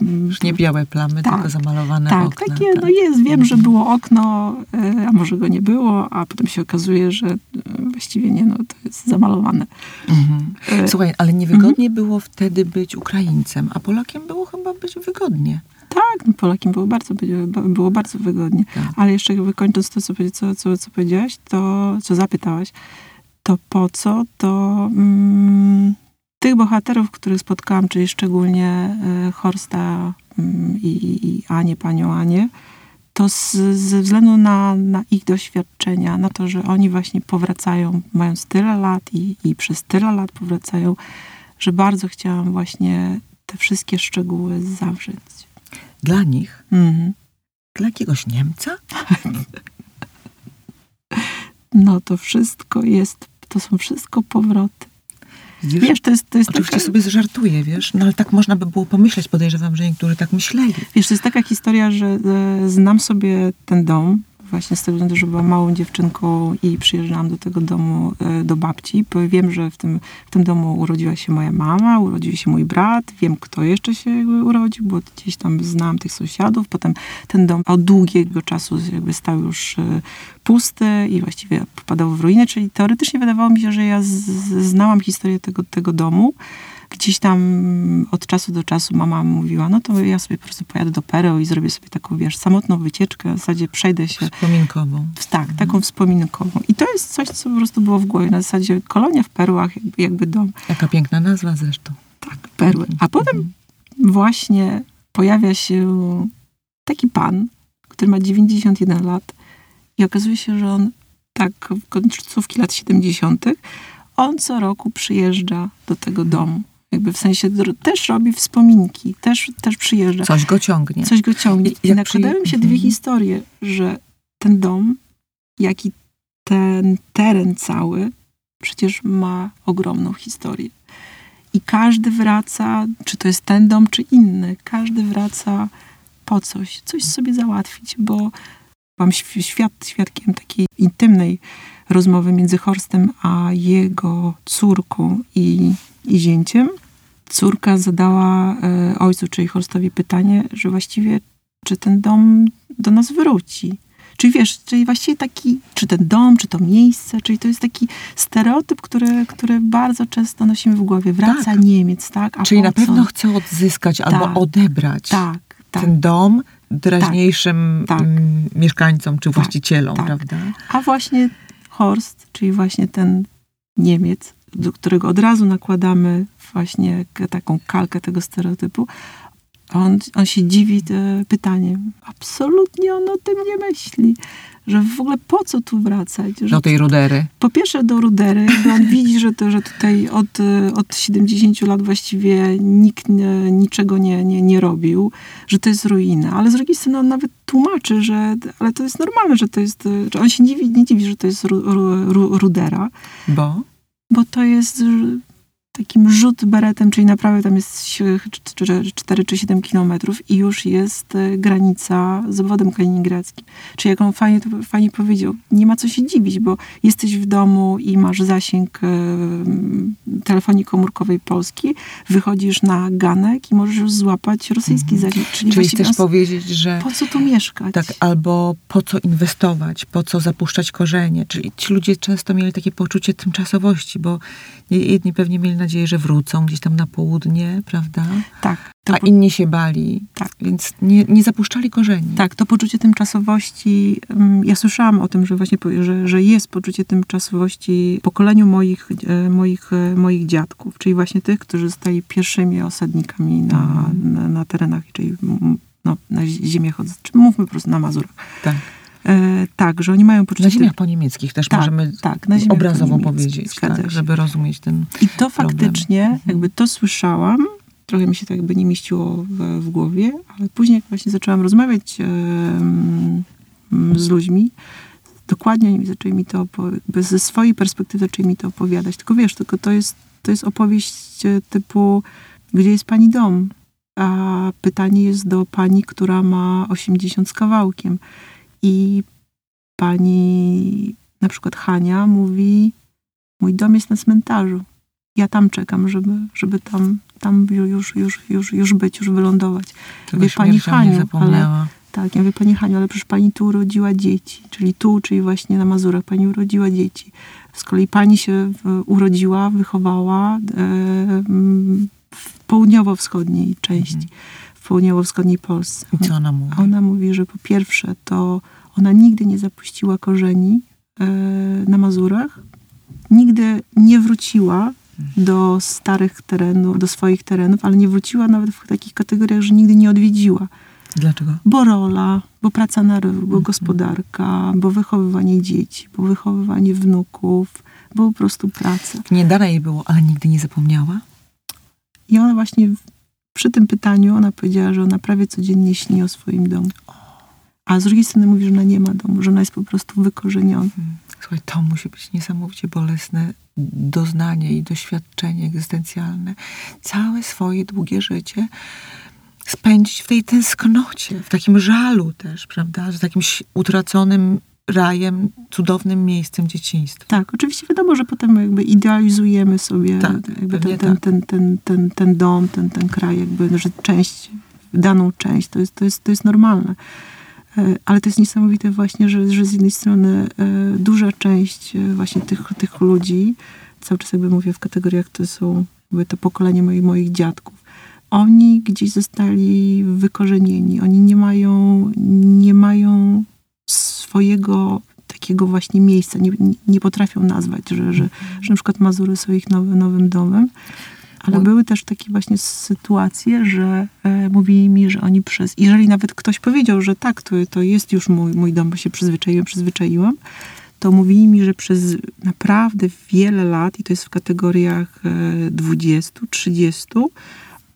m, Już nie białe plamy, Tak, tylko zamalowane tak, okna. takie, no jest, wiem, że było okno, e, a może go nie było, a potem się okazuje, że e, właściwie nie, no to jest zamalowane. Mhm. Słuchaj, ale niewygodnie było wtedy być Ukraińcem, a Polakiem było chyba być wygodnie. Tak, no Polakiem było bardzo, było bardzo wygodnie. Tak. Ale jeszcze jakby kończąc to, co, co, co powiedziałaś, to co zapytałaś, to po co to mm, tych bohaterów, których spotkałam, czyli szczególnie y, Horsta mm, i, i Anię, panią Anię, to z, ze względu na, na ich doświadczenia, na to, że oni właśnie powracają, mając tyle lat i, i przez tyle lat powracają, że bardzo chciałam właśnie te wszystkie szczegóły zawrzeć. Dla nich, Mhm. dla jakiegoś Niemca? No to wszystko jest, to są wszystko powroty. Wiesz, Wiesz, to jest, to jest Oczywiście taka, sobie żartuję, wiesz, no ale tak można by było pomyśleć, podejrzewam, że niektórzy tak myśleli. wiesz, to jest taka historia, że e, znam sobie ten dom, właśnie z tego względu, że byłam małą dziewczynką i przyjeżdżałam do tego domu, e, do babci, wiem, że w tym, w tym domu urodziła się moja mama, urodził się mój brat, wiem, kto jeszcze się jakby urodził, bo gdzieś tam znałam tych sąsiadów, potem ten dom od długiego czasu jakby stał już e, pusty i właściwie popadał w ruinę, czyli teoretycznie wydawało mi się, że ja z, znałam historię tego, tego domu. Gdzieś tam od czasu do czasu mama mówiła, no to ja sobie po prostu pojadę do Pereł i zrobię sobie taką, wiesz, samotną wycieczkę, w zasadzie przejdę się, Wspominkową. tak, taką wspominkową. I to jest coś, co po prostu było w głowie, na zasadzie kolonia w Perłach, jakby, jakby dom, Jaka piękna nazwa zresztą. tak, perły. A potem właśnie pojawia się taki pan, który ma 91 lat i okazuje się, że on tak w końcówki lat 70. on co roku przyjeżdża do tego domu. Jakby w sensie też robi wspominki, też, też przyjeżdża. Coś go ciągnie. Coś go ciągnie. I- I nakładają przyje- się dwie Mhm. historie, że ten dom, jak i ten teren cały, przecież ma ogromną historię. I każdy wraca, czy to jest ten dom, czy inny, każdy wraca po coś, coś sobie załatwić, bo byłam świ- świad, świadkiem takiej intymnej rozmowy między Horstem a jego córką i, i zięciem. Córka zadała e, ojcu, czyli Horstowi pytanie, że właściwie czy ten dom do nas wróci. Czyli wiesz, czyli właściwie taki, czy ten dom, czy to miejsce, czyli to jest taki stereotyp, który, który bardzo często nosimy w głowie. Wraca Tak. Niemiec, tak? A Czyli na pewno chce odzyskać albo Tak. odebrać Tak, tak. ten dom teraźniejszym Tak. mieszkańcom czy właścicielom, tak. prawda? A właśnie Horst, czyli właśnie ten Niemiec, do którego od razu nakładamy właśnie taką kalkę tego stereotypu, on, on się dziwi pytaniem. Absolutnie on o tym nie myśli. Że w ogóle po co tu wracać? Że Do tej rudery. po pierwsze do Rudery, bo on widzi, że, to, że tutaj od, od 70 lat właściwie nikt nie, niczego nie, nie, nie robił, że to jest ruina. Ale z drugiej strony on nawet tłumaczy, że ale to jest normalne, że to jest, że on się nie, dziwi- nie dziwi, że to jest ru, ru, ru, Rudera, Bo? Bo to jest takim rzut beretem, czyli naprawdę tam jest 4 czy 7 kilometrów i już jest e, granica z obwodem kaliningradzkim. Czyli jak on fajnie, to fajnie powiedział, nie ma co się dziwić, bo jesteś w domu i masz zasięg e, telefonii komórkowej Polski, wychodzisz na ganek i możesz już złapać rosyjski zasięg. Czyli, Czyli chcesz nas- powiedzieć, że po co tu mieszkać? tak, albo po co inwestować, po co zapuszczać korzenie. Czyli ci ludzie często mieli takie poczucie tymczasowości, bo jedni pewnie mieli nadzieję, że wrócą gdzieś tam na południe, prawda? tak. A po- inni się bali, Tak. więc nie, nie zapuszczali korzeni. Tak, to poczucie tymczasowości, mm, ja słyszałam o tym, że właśnie, że, że jest poczucie tymczasowości pokoleniu moich, e, moich, e, moich dziadków, czyli właśnie tych, którzy zostali pierwszymi osadnikami na, Mhm. na, na terenach, czyli no, na ziemiach, czy mówmy po prostu na Mazurach. Tak. E, tak, że oni mają poczucie... Na ziemiach poniemieckich też Tak, możemy tak, na obrazowo powiedzieć, tak, żeby rozumieć ten... I to faktycznie, Mhm. jakby to słyszałam trochę mi się tak jakby nie mieściło w, w głowie, ale później jak właśnie zaczęłam rozmawiać em, z ludźmi, dokładnie oni zaczęli mi to, ze swojej perspektywy zaczęli mi to opowiadać. Tylko wiesz, tylko to jest, to jest opowieść e, typu, gdzie jest pani dom? A pytanie jest do pani, która ma 80 z kawałkiem. I pani, na przykład Hania, mówi, mój dom jest na cmentarzu. Ja tam czekam, żeby, żeby tam, tam już, już, już, już być, już wylądować. Tego Wie pani Haniu, zapomniała. Tak, ja mówię, pani Haniu, ale przecież pani tu urodziła dzieci. Czyli tu, czyli właśnie na Mazurach pani urodziła dzieci. Z kolei pani się urodziła, wychowała e, w południowo-wschodniej części, w południowo-wschodniej Polsce. I co ona mówi? A Ona mówi, że po pierwsze to ona nigdy nie zapuściła korzeni e, na Mazurach, nigdy nie wróciła do starych terenów, do swoich terenów, ale nie wróciła nawet w takich kategoriach, że nigdy nie odwiedziła. Dlaczego? Bo rola, bo praca na rynku, bo gospodarka, bo wychowywanie dzieci, bo wychowywanie wnuków, bo po prostu praca. Nie dane jej było, ale nigdy nie zapomniała? I ona właśnie przy tym pytaniu, ona powiedziała, że ona prawie codziennie śni o swoim domu. A z drugiej strony mówi, że ona nie ma domu, że ona jest po prostu wykorzeniona. Słuchaj, to musi być niesamowicie bolesne doznanie i doświadczenie egzystencjalne. Całe swoje długie życie spędzić w tej tęsknocie, w takim żalu też, prawda? Że takim utraconym rajem, cudownym miejscem dzieciństwa. Tak, oczywiście wiadomo, że potem jakby idealizujemy sobie Tak, jakby ten, ten, tak. ten, ten, ten, ten dom, ten, ten kraj, jakby, że część, daną część, to jest, to jest, to jest normalne. E, Ale to jest niesamowite właśnie, że, że z jednej strony e, duża część e, właśnie tych, tych ludzi, cały czas jakby mówię w kategoriach, to są jakby to pokolenie moich, moich dziadków, oni gdzieś zostali wykorzenieni, oni nie mają, nie mają swojego takiego właśnie miejsca, nie, nie- potrafią nazwać, że, że, że na przykład Mazury są ich nowy, nowym domem, ale były też takie właśnie sytuacje, że e, mówili mi, że oni przez, jeżeli nawet ktoś powiedział, że tak, to, to jest już mój, mój dom, bo się przyzwyczaiłem, przyzwyczaiłam, to mówili mi, że przez naprawdę wiele lat, i to jest w kategoriach e, 20, 30,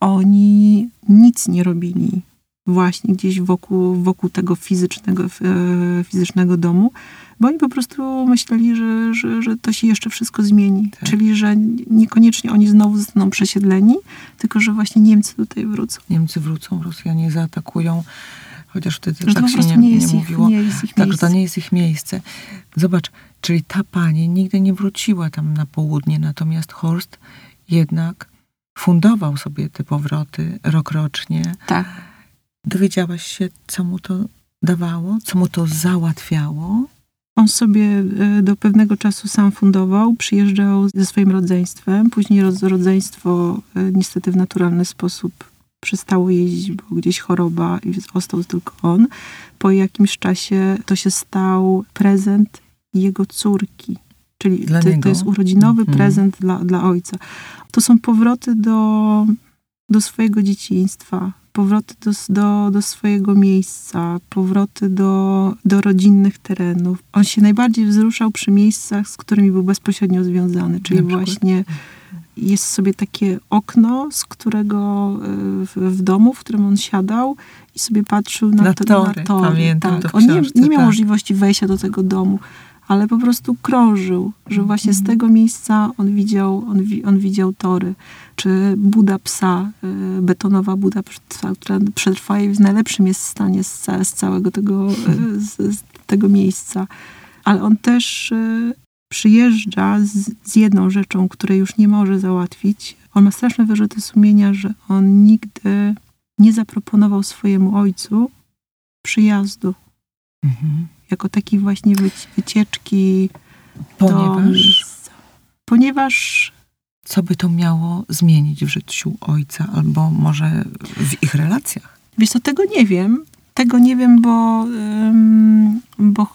oni nic nie robili właśnie gdzieś wokół, wokół tego fizycznego, e, fizycznego domu, bo oni po prostu myśleli, że, że, że to się jeszcze wszystko zmieni. Tak. Czyli, że niekoniecznie oni znowu zostaną przesiedleni, tylko że właśnie Niemcy tutaj wrócą. Niemcy wrócą, Rosjanie zaatakują, chociaż wtedy Że tak się nie, nie nie, ich, mówiło. nie jest ich Tak, że to nie jest ich miejsce. Zobacz, czyli ta pani nigdy nie wróciła tam na południe, natomiast Horst jednak fundował sobie te powroty rokrocznie. Tak. Dowiedziałaś się, co mu to dawało, co mu to załatwiało? On sobie e, do pewnego czasu sam fundował, przyjeżdżał ze swoim rodzeństwem. Później rodzeństwo e, niestety w naturalny sposób przestało jeździć, bo gdzieś choroba i ostał tylko on. Po jakimś czasie to się stał prezent jego córki. Czyli to, to jest urodzinowy Mhm. prezent dla, dla ojca. To są powroty do, do swojego dzieciństwa, powroty do, do, do swojego miejsca, powroty do, do rodzinnych terenów. On się najbardziej wzruszał przy miejscach, z którymi był bezpośrednio związany, czyli właśnie jest sobie takie okno, z którego y, w, w domu, w którym on siadał i sobie patrzył na, Na to, tory, na tory. pamiętam to tak. On nie, nie miał tak. możliwości wejścia do tego domu, ale po prostu krążył, że właśnie Mhm. z tego miejsca on widział, on, on widział tory. Czy Buda Psa, y, betonowa Buda Psa, która przetrwa i w najlepszym jest stanie z, z całego tego, y, z, z tego miejsca. Ale on też y, przyjeżdża z, z jedną rzeczą, której już nie może załatwić. On ma straszne wyrzuty sumienia, że on nigdy nie zaproponował swojemu ojcu przyjazdu Mhm. Jako takiej właśnie wyci- wycieczki do Ponieważ miejsca. Ponieważ co by to miało zmienić w życiu ojca, albo może w ich relacjach? Wiesz co, tego nie wiem. Tego nie wiem, bo, ym, bo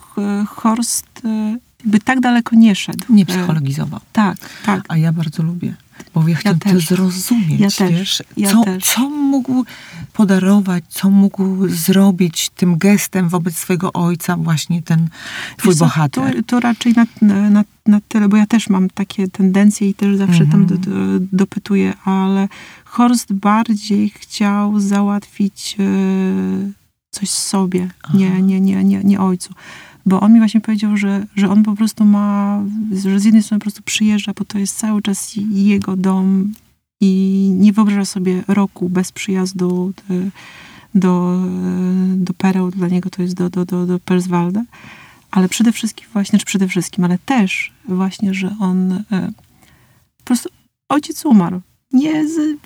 Horst y, by tak daleko nie szedł. Nie E, psychologizował. Tak, tak. A ja bardzo lubię, Bo ja chciałam to zrozumieć, Ja też. wiesz, Ja co, też. co mógł podarować, co mógł zrobić tym gestem wobec swojego ojca właśnie ten twój Wiesz bohater. To, to raczej na, na, na tyle, bo ja też mam takie tendencje i też zawsze tam do, do, dopytuję, ale Horst bardziej chciał załatwić e, coś sobie, nie, nie, nie, nie, nie ojcu. Bo on mi właśnie powiedział, że, że on po prostu ma, że z jednej strony po prostu przyjeżdża, bo to jest cały czas jego dom i nie wyobraża sobie roku bez przyjazdu do, do, do Pereł, dla niego to jest do, do, do, do. Ale przede wszystkim właśnie, czy przede wszystkim, ale też właśnie, że on e, po prostu ojciec umarł. Nie z,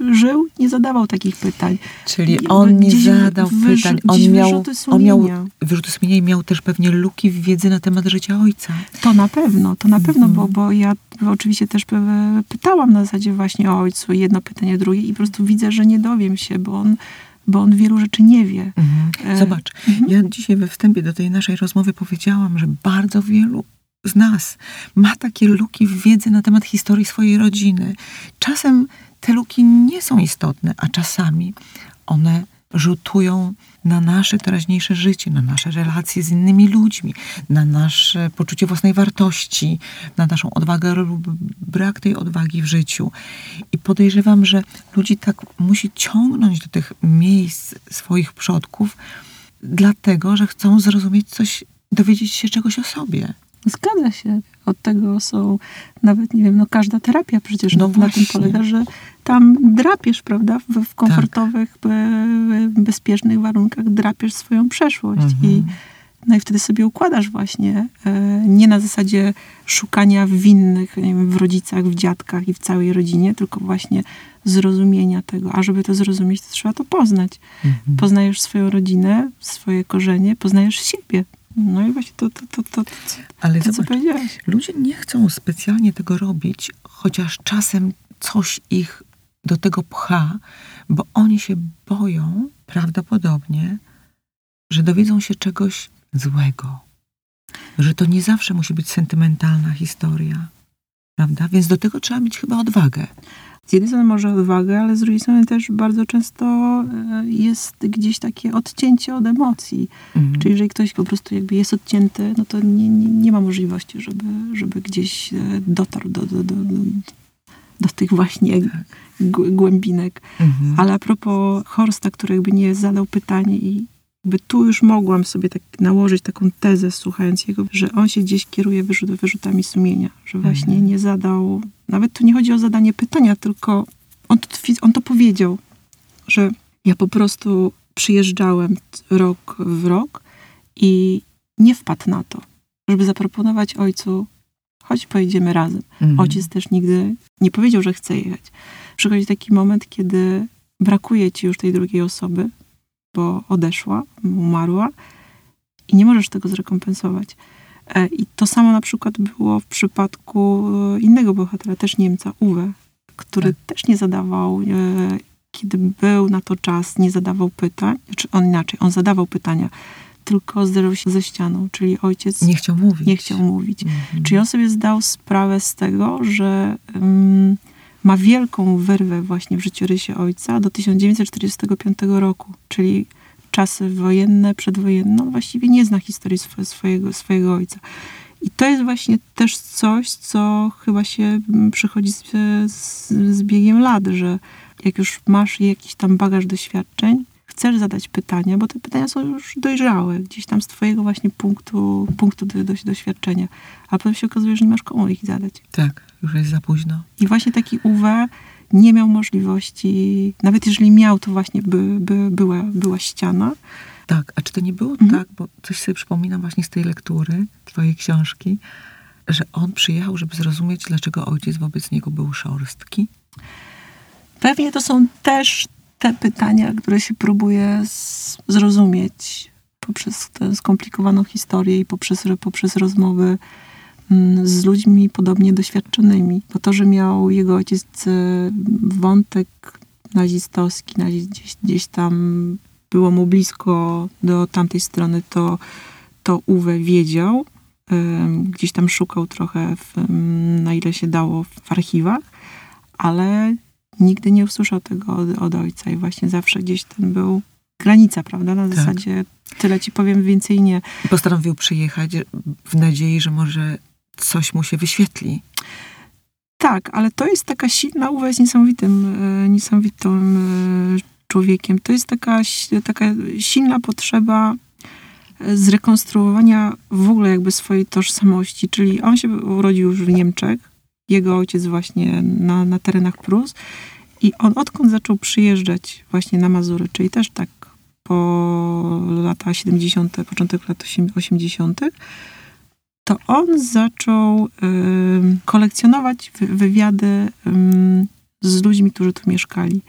żył, nie zadawał takich pytań. Czyli on nie zadał pytań, on miał, wyrzuty on miał sumienia. wyrzuty sumienia i miał też pewnie luki w wiedzy na temat życia ojca. To na pewno, to na pewno, Mhm. bo, bo ja oczywiście też pytałam na zasadzie właśnie o ojcu, jedno pytanie, drugie i po prostu widzę, że nie dowiem się, bo on, bo on wielu rzeczy nie wie. E, Zobacz, mhm. ja dzisiaj we wstępie do tej naszej rozmowy powiedziałam, że bardzo wielu z nas ma takie luki w wiedzy na temat historii swojej rodziny. Czasem te luki nie są istotne, a czasami one rzutują na nasze teraźniejsze życie, na nasze relacje z innymi ludźmi, na nasze poczucie własnej wartości, na naszą odwagę lub brak tej odwagi w życiu. I podejrzewam, że ludzi tak musi ciągnąć do tych miejsc swoich przodków, dlatego, że chcą zrozumieć coś, dowiedzieć się czegoś o sobie. Zgadza się. Od tego są nawet, nie wiem, no każda terapia przecież No na, tym polega, że tam drapiesz, prawda, w, w komfortowych, be, bezpiecznych warunkach drapiesz swoją przeszłość i, Mhm. no i wtedy sobie układasz właśnie, e, nie na zasadzie szukania winnych nie wiem, w rodzicach, w dziadkach i w całej rodzinie, tylko właśnie zrozumienia tego. A żeby to zrozumieć, to trzeba to poznać. Mhm. Poznajesz swoją rodzinę, swoje korzenie, poznajesz siebie. No i właśnie to, to, to, to, to, Ale to co zobacz, powiedziałeś. ludzie nie chcą specjalnie tego robić, chociaż czasem coś ich do tego pcha, bo oni się boją prawdopodobnie, że dowiedzą się czegoś złego. Że to nie zawsze musi być sentymentalna historia. Prawda? Więc do tego trzeba mieć chyba odwagę. Z jednej strony może odwagę, ale z drugiej strony też bardzo często e, jest gdzieś takie odcięcie od emocji. Mhm. Czyli jeżeli ktoś po prostu jakby jest odcięty, no to nie, nie, nie ma możliwości, żeby, żeby gdzieś e, dotarł do, do, do, do, do tych właśnie Tak. głębinek. Mhm. Ale a propos Horsta, który jakby nie zadał pytania i jakby tu już mogłam sobie tak nałożyć taką tezę, słuchając jego, że on się gdzieś kieruje wyrzut, wyrzutami sumienia, że właśnie Mhm. nie zadał, nawet tu nie chodzi o zadanie pytania, tylko on to, on to powiedział, że ja po prostu przyjeżdżałem rok w rok i nie wpadł na to, żeby zaproponować ojcu, chodź pojedziemy razem. Mhm. Ojciec też nigdy nie powiedział, że chce jechać. Przychodzi taki moment, kiedy brakuje ci już tej drugiej osoby, bo odeszła, umarła i nie możesz tego zrekompensować. E, I to samo na przykład było w przypadku e, innego bohatera, też Niemca, Uwe, który Tak. też nie zadawał, e, kiedy był na to czas, nie zadawał pytań, czy on inaczej, on zadawał pytania, tylko zderzył się ze ścianą, czyli ojciec Nie chciał mówić. nie chciał mówić. Mhm. Czyli on sobie zdał sprawę z tego, że ym, ma wielką wyrwę właśnie w życiorysie ojca do 1945 roku, czyli czasy wojenne, przedwojenne. On właściwie nie zna historii swo- swojego, swojego ojca. I to jest właśnie też coś, co chyba się mm, przychodzi z, z, z biegiem lat, że jak już masz jakiś tam bagaż doświadczeń, chcesz zadać pytania, bo te pytania są już dojrzałe, gdzieś tam z twojego właśnie punktu, punktu do, do, doświadczenia. A potem się okazuje, że nie masz komu ich zadać. Tak, już jest za późno. I właśnie taki Uwe nie miał możliwości, nawet jeżeli miał, to właśnie by, by była, była ściana. Tak, a czy to nie było Mhm. tak, bo coś sobie przypominam właśnie z tej lektury, twojej książki, że on przyjechał, żeby zrozumieć, dlaczego ojciec wobec niego był szorstki? Pewnie to są też te pytania, które się próbuje zrozumieć poprzez tę skomplikowaną historię i poprzez, poprzez rozmowy z ludźmi podobnie doświadczonymi. Bo to, że miał jego ojciec e, wątek nazistowski, nazi- gdzieś, gdzieś tam było mu blisko do tamtej strony, to, to Uwe wiedział. Gdzieś tam szukał trochę, w, em, na ile się dało w archiwach. ale nigdy nie usłyszał tego od, od ojca i właśnie zawsze gdzieś ten był granica, prawda? Na Tak. zasadzie tyle ci powiem, więcej nie. Postanowił przyjechać w nadziei, że może coś mu się wyświetli. Tak, ale to jest taka silna, Uwe jest niesamowitym, e, niesamowitym e, człowiekiem. To jest taka, taka silna potrzeba e, zrekonstruowania w ogóle jakby swojej tożsamości, czyli on się urodził już w Niemczech, jego ojciec właśnie na, na terenach Prus i on odkąd zaczął przyjeżdżać właśnie na Mazury, czyli też tak po lata 70., początek lat 80., to on zaczął kolekcjonować wy- wywiady z ludźmi, którzy tu mieszkali.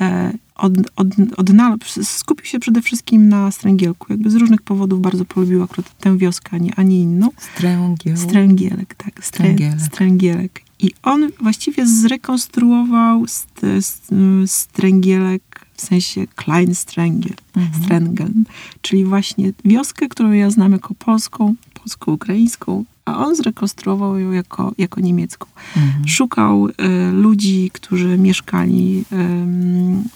E, od, od, odnal- skupił się przede wszystkim na Stręgielku. Jakby z różnych powodów bardzo polubił akurat tę wioskę, a nie, a nie inną. Stręgieł. Stręgielek, tak. Strę, Stręgielek. Stręgielek. I on właściwie zrekonstruował st, st, Stręgielek w sensie Klein Stręgiel, Mhm. Czyli właśnie wioskę, którą ja znam jako polską, polsko-ukraińską, a on zrekonstruował ją jako, jako niemiecką. Mhm. Szukał e, ludzi, którzy mieszkali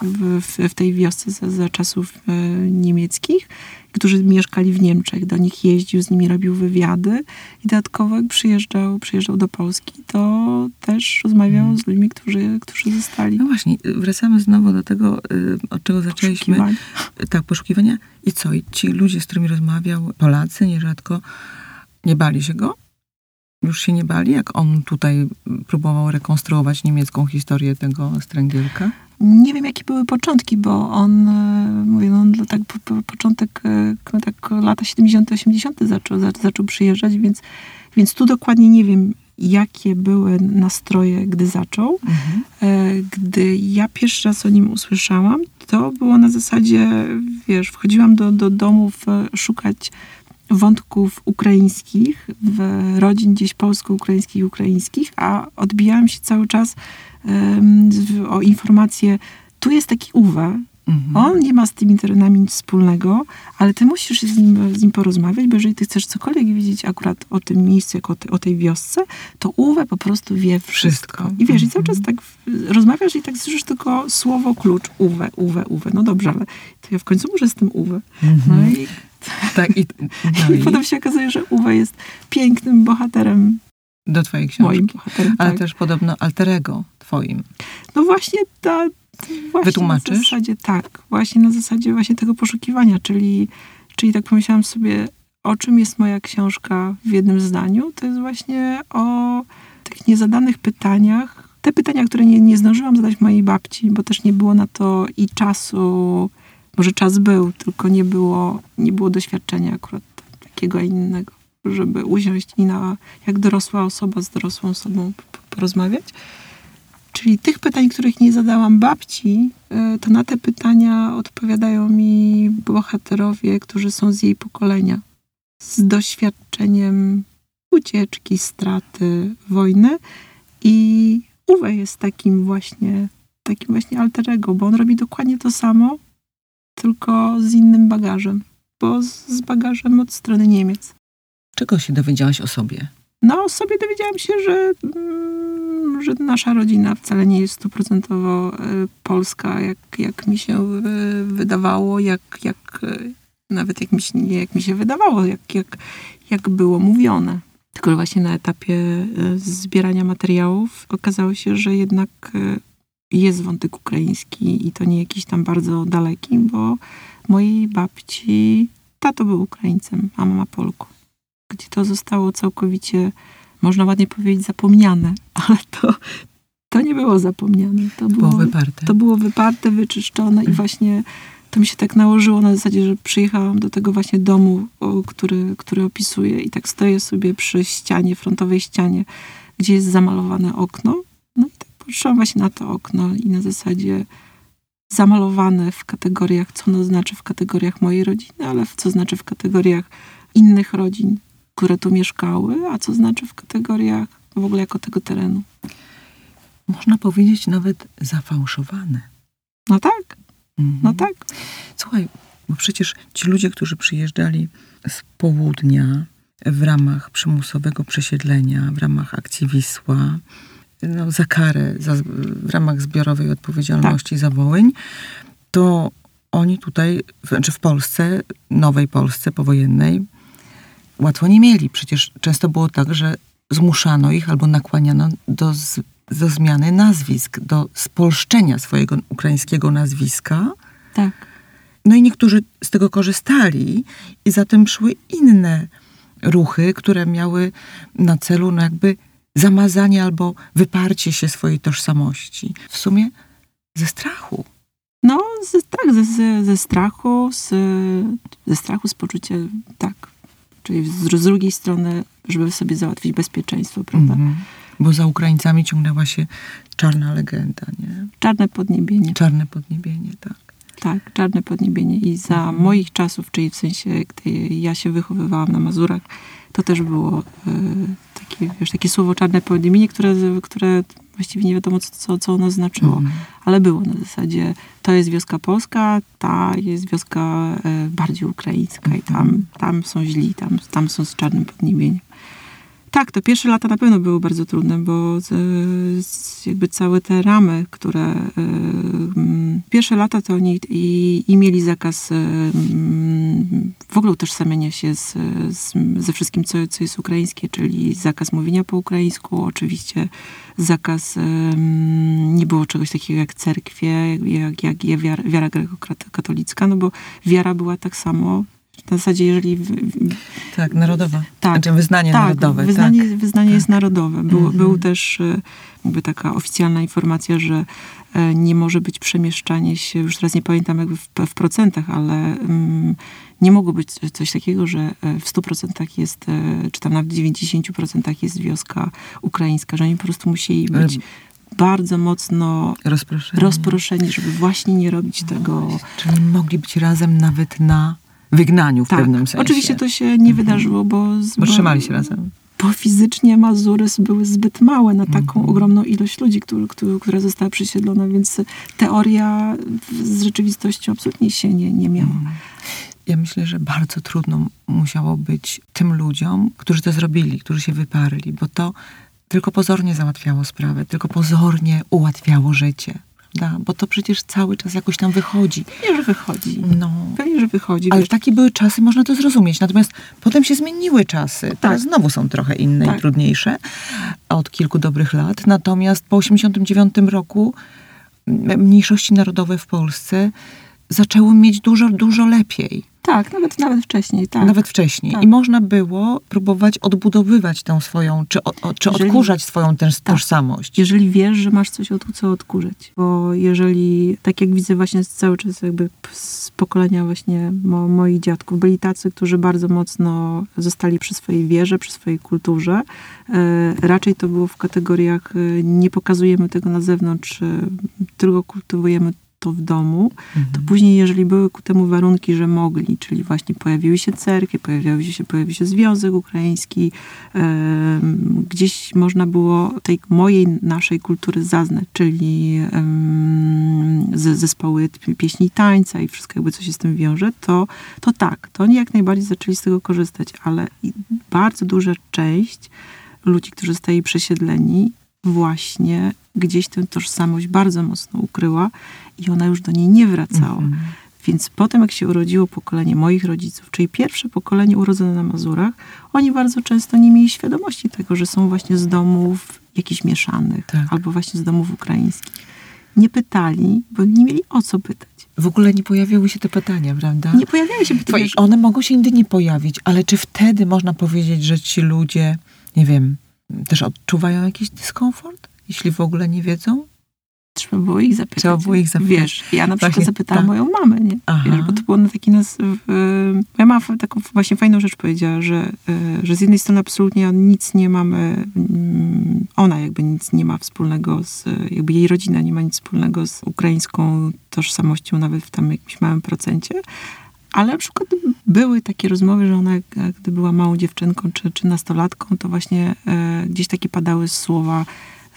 w, w, tej wiosce za, za czasów e, niemieckich, którzy mieszkali w Niemczech. Do nich jeździł, z nimi robił wywiady i dodatkowo jak przyjeżdżał, przyjeżdżał do Polski, to też rozmawiał z ludźmi, którzy, którzy zostali No właśnie, wracamy znowu do tego, y, od czego zaczęliśmy. poszukiwani. Tak, poszukiwania. I co? I ci ludzie, z którymi rozmawiał, Polacy nierzadko, nie bali się go? Już się nie bali, jak on tutaj próbował rekonstruować niemiecką historię tego Stręgielka? Nie wiem, jakie były początki, bo on, e, mówię, no, tak po, po, początek, e, tak lata 70., 80. zaczął, za, zaczął przyjeżdżać, więc, więc tu dokładnie nie wiem, jakie były nastroje, gdy zaczął. Mhm. E, Gdy ja pierwszy raz o nim usłyszałam, to było na zasadzie, wiesz, wchodziłam do, do domów szukać wątków ukraińskich, w rodzin gdzieś polsko-ukraińskich i ukraińskich, a odbijałam się cały czas o informację, tu jest taki Uwe, Mhm. on nie ma z tymi terenami nic wspólnego, ale ty musisz z nim, z nim porozmawiać, bo jeżeli ty chcesz cokolwiek wiedzieć akurat o tym miejscu, jak o, te, o tej wiosce, to Uwe po prostu wie wszystko. Wszystko. I wiesz, i cały czas Mhm. tak w- rozmawiasz i tak słyszysz tylko słowo klucz. Uwe, Uwe, Uwe. No dobrze, ale to ja w końcu muszę z tym Uwe. No Mhm. i, Tak, i, no i i potem się okazuje, że Uwe jest pięknym bohaterem, do twojej książki. moim bohaterem. Ale tak. też podobno alterego twoim. No właśnie ta... Właśnie Wytłumaczysz? Na zasadzie, tak, właśnie na zasadzie właśnie tego poszukiwania, czyli, czyli tak pomyślałam sobie, o czym jest moja książka w jednym zdaniu, to jest właśnie o tych niezadanych pytaniach. Te pytania, które nie, nie zdążyłam zadać mojej babci, bo też nie było na to i czasu, może czas był, tylko nie było, nie było doświadczenia akurat takiego innego, żeby usiąść i na, jak dorosła osoba z dorosłą osobą porozmawiać. Czyli tych pytań, których nie zadałam babci, y, to na te pytania odpowiadają mi bohaterowie, którzy są z jej pokolenia. Z doświadczeniem ucieczki, straty, wojny. I Uwe jest takim właśnie, takim właśnie alterego, bo on robi dokładnie to samo, tylko z innym bagażem. Bo z, bagażem od strony Niemiec. Czego się dowiedziałaś o sobie? No, o sobie dowiedziałam się, że, mm, że nasza rodzina wcale nie jest stuprocentowo e, polska, jak, jak mi się e, wydawało, jak, jak e, nawet jak mi się, jak mi się wydawało, jak, jak, jak było mówione. Tylko właśnie na etapie zbierania materiałów okazało się, że jednak jest wątek ukraiński i to nie jakiś tam bardzo daleki, bo mojej babci tato był Ukraińcem, a mama Polką gdzie to zostało całkowicie, można ładnie powiedzieć, zapomniane, ale to, to nie było zapomniane. To Było było, wyparte. to było wyparte, wyczyszczone i właśnie to mi się tak nałożyło na zasadzie, że przyjechałam do tego właśnie domu, który, który opisuję i tak stoję sobie przy ścianie, frontowej ścianie, gdzie jest zamalowane okno. No i tak patrzyłam właśnie na to okno i na zasadzie zamalowane w kategoriach, co ono znaczy w kategoriach mojej rodziny, ale co znaczy w kategoriach innych rodzin, które tu mieszkały, a co znaczy w kategoriach w ogóle jako tego terenu. Można powiedzieć nawet zafałszowane. No tak, Mhm. no tak. Słuchaj, bo przecież ci ludzie, którzy przyjeżdżali z południa w ramach przymusowego przesiedlenia, w ramach akcji Wisła, no, za karę za, w ramach zbiorowej odpowiedzialności za Wołyń, to oni tutaj, znaczy w Polsce, nowej Polsce powojennej, łatwo nie mieli. Przecież często było tak, że zmuszano ich albo nakłaniano do, z, do zmiany nazwisk, do spolszczenia swojego ukraińskiego nazwiska. Tak. No i niektórzy z tego korzystali i zatem szły inne ruchy, które miały na celu no jakby zamazanie albo wyparcie się swojej tożsamości. W sumie ze strachu. No, z, tak, ze, ze, strachu, z, ze strachu, z poczucia, tak. Czyli z, z drugiej strony, żeby sobie załatwić bezpieczeństwo, prawda? Mhm. Bo za Ukraińcami ciągnęła się czarna legenda, nie? Czarne podniebienie. Czarne podniebienie, tak. Tak, czarne podniebienie. I za Mhm. moich czasów, czyli w sensie, gdy ja się wychowywałam na Mazurach, to też było e, takie, wiesz, takie słowo czarne podniebienie, które, które właściwie nie wiadomo, co, co, ono znaczyło. Mhm. Ale było na zasadzie, to jest wioska polska, ta jest wioska e, bardziej ukraińska i tam, tam są źli, tam, tam są z czarnym podniebieniem. Tak, to pierwsze lata na pewno były bardzo trudne, bo z, z, jakby całe te ramy, które... mm, pierwsze lata to oni i, i mieli zakaz mm, w ogóle utożsamiania się z, z, ze wszystkim, co, co jest ukraińskie, czyli zakaz mówienia po ukraińsku, oczywiście zakaz, em, nie było czegoś takiego jak cerkwie, jak, jak, jak wiara, wiara no bo wiara była tak samo, na zasadzie jeżeli... w- w- Tak, narodowa. Tak. Znaczy wyznanie tak, narodowe. wyznanie, tak. wyznanie jest narodowe. Był, Mhm. był też e, jakby taka oficjalna informacja, że e, nie może być przemieszczanie się, już teraz nie pamiętam jakby w, w procentach, ale mm, nie mogło być coś takiego, że e, w 100% jest, czy tam nawet w 90% jest wioska ukraińska, że oni po prostu musieli być bardzo mocno Rozproszenie. rozproszeni, żeby właśnie nie robić tego. Czyli mogli być razem nawet na wygnaniu w Tak, pewnym sensie. oczywiście to się nie wydarzyło, bo, z- Bo trzymali się razem. bo fizycznie Mazury były zbyt małe na taką Mhm. ogromną ilość ludzi, który, który, która została przesiedlona, więc teoria z rzeczywistością absolutnie się nie, nie miała. Ja myślę, że bardzo trudno musiało być tym ludziom, którzy to zrobili, którzy się wyparli, bo to tylko pozornie załatwiało sprawę, tylko pozornie ułatwiało życie. Prawda? Bo to przecież cały czas jakoś tam wychodzi. Pewnie, że wychodzi. No. Pewnie, że wychodzi. Ale wiesz. takie były czasy, można to zrozumieć. Natomiast potem się zmieniły czasy. Teraz znowu są trochę inne Tak. i trudniejsze od kilku dobrych lat. Natomiast po 1989 roku mniejszości narodowe w Polsce zaczęły mieć dużo, dużo lepiej. Tak, nawet, nawet wcześniej, tak. Nawet wcześniej. Tak. I można było próbować odbudowywać tą swoją, czy, o, o, czy Jeżeli- odkurzać swoją tę Tak. tożsamość. Jeżeli wiesz, że masz coś od, co odkurzać. Bo jeżeli, tak jak widzę właśnie cały czas jakby z pokolenia właśnie mo, moich dziadków, byli tacy, którzy bardzo mocno zostali przy swojej wierze, przy swojej kulturze. E, raczej to było w kategoriach e, nie pokazujemy tego na zewnątrz, e, tylko kultywujemy to w domu, to później, jeżeli były ku temu warunki, że mogli, czyli właśnie pojawiły się cerkwie, pojawiły się, pojawił się Związek Ukraiński, gdzieś można było tej mojej, naszej kultury zaznać, czyli ze, zespoły pi- pieśni i tańca i wszystko jakby, co się z tym wiąże, to, to tak, to oni jak najbardziej zaczęli z tego korzystać, ale bardzo duża część ludzi, którzy zostali przesiedleni, właśnie gdzieś tę tożsamość bardzo mocno ukryła i ona już do niej nie wracała. Mhm. Więc potem, jak się urodziło pokolenie moich rodziców, czyli pierwsze pokolenie urodzone na Mazurach, oni bardzo często nie mieli świadomości tego, że są właśnie z domów jakichś mieszanych, Tak. albo właśnie z domów ukraińskich. Nie pytali, bo nie mieli o co pytać. W ogóle nie pojawiły się te pytania, prawda? Nie pojawiały się pytania. Wiesz, one mogą się indycznie pojawić, ale czy wtedy można powiedzieć, że ci ludzie, nie wiem, też odczuwają jakiś dyskomfort? Jeśli w ogóle nie wiedzą? Trzeba było ich zapytać. Trzeba było ich zapytać. Wiesz, ja na przykład Właśnie, zapytałam tak. moją mamę, nie? Wiesz, bo to było na taki nas... W, moja mama taką właśnie fajną rzecz powiedziała, że, e, że z jednej strony absolutnie nic nie mamy, mm, ona jakby nic nie ma wspólnego z, jakby jej rodzina nie ma nic wspólnego z ukraińską tożsamością, nawet w tam jakimś małym procencie, ale na przykład były takie rozmowy, że ona, jak- gdy była małą dziewczynką czy, czy nastolatką, to właśnie e, gdzieś takie padały słowa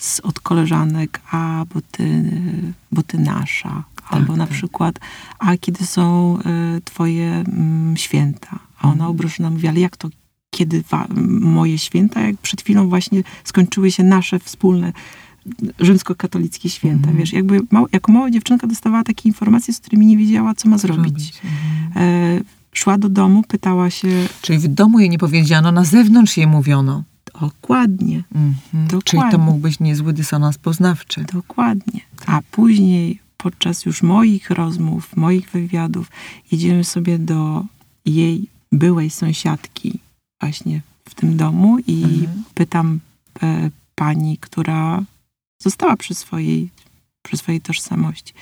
z, od koleżanek, a bo ty, bo ty nasza. Albo na tak. przykład, a kiedy są e, twoje mm, święta? A ona obrożona mówi, ale jak to, kiedy wa- moje święta? Jak przed chwilą właśnie skończyły się nasze wspólne rzymskokatolickie święta, Mhm. wiesz, jakby mał, jako mała dziewczynka dostawała takie informacje, z którymi nie wiedziała, co ma zrobić. Robić. Mhm. E, szła do domu, pytała się Czyli w domu jej nie powiedziano, na zewnątrz jej mówiono. Dokładnie, Mhm. Czyli to Dokładnie. mógł być niezły dysonans poznawczy. dokładnie. A później, podczas już moich rozmów, moich wywiadów, jedziemy sobie do jej byłej sąsiadki właśnie w tym domu i Mhm. pytam e, pani, która została przy swojej, przy swojej tożsamości.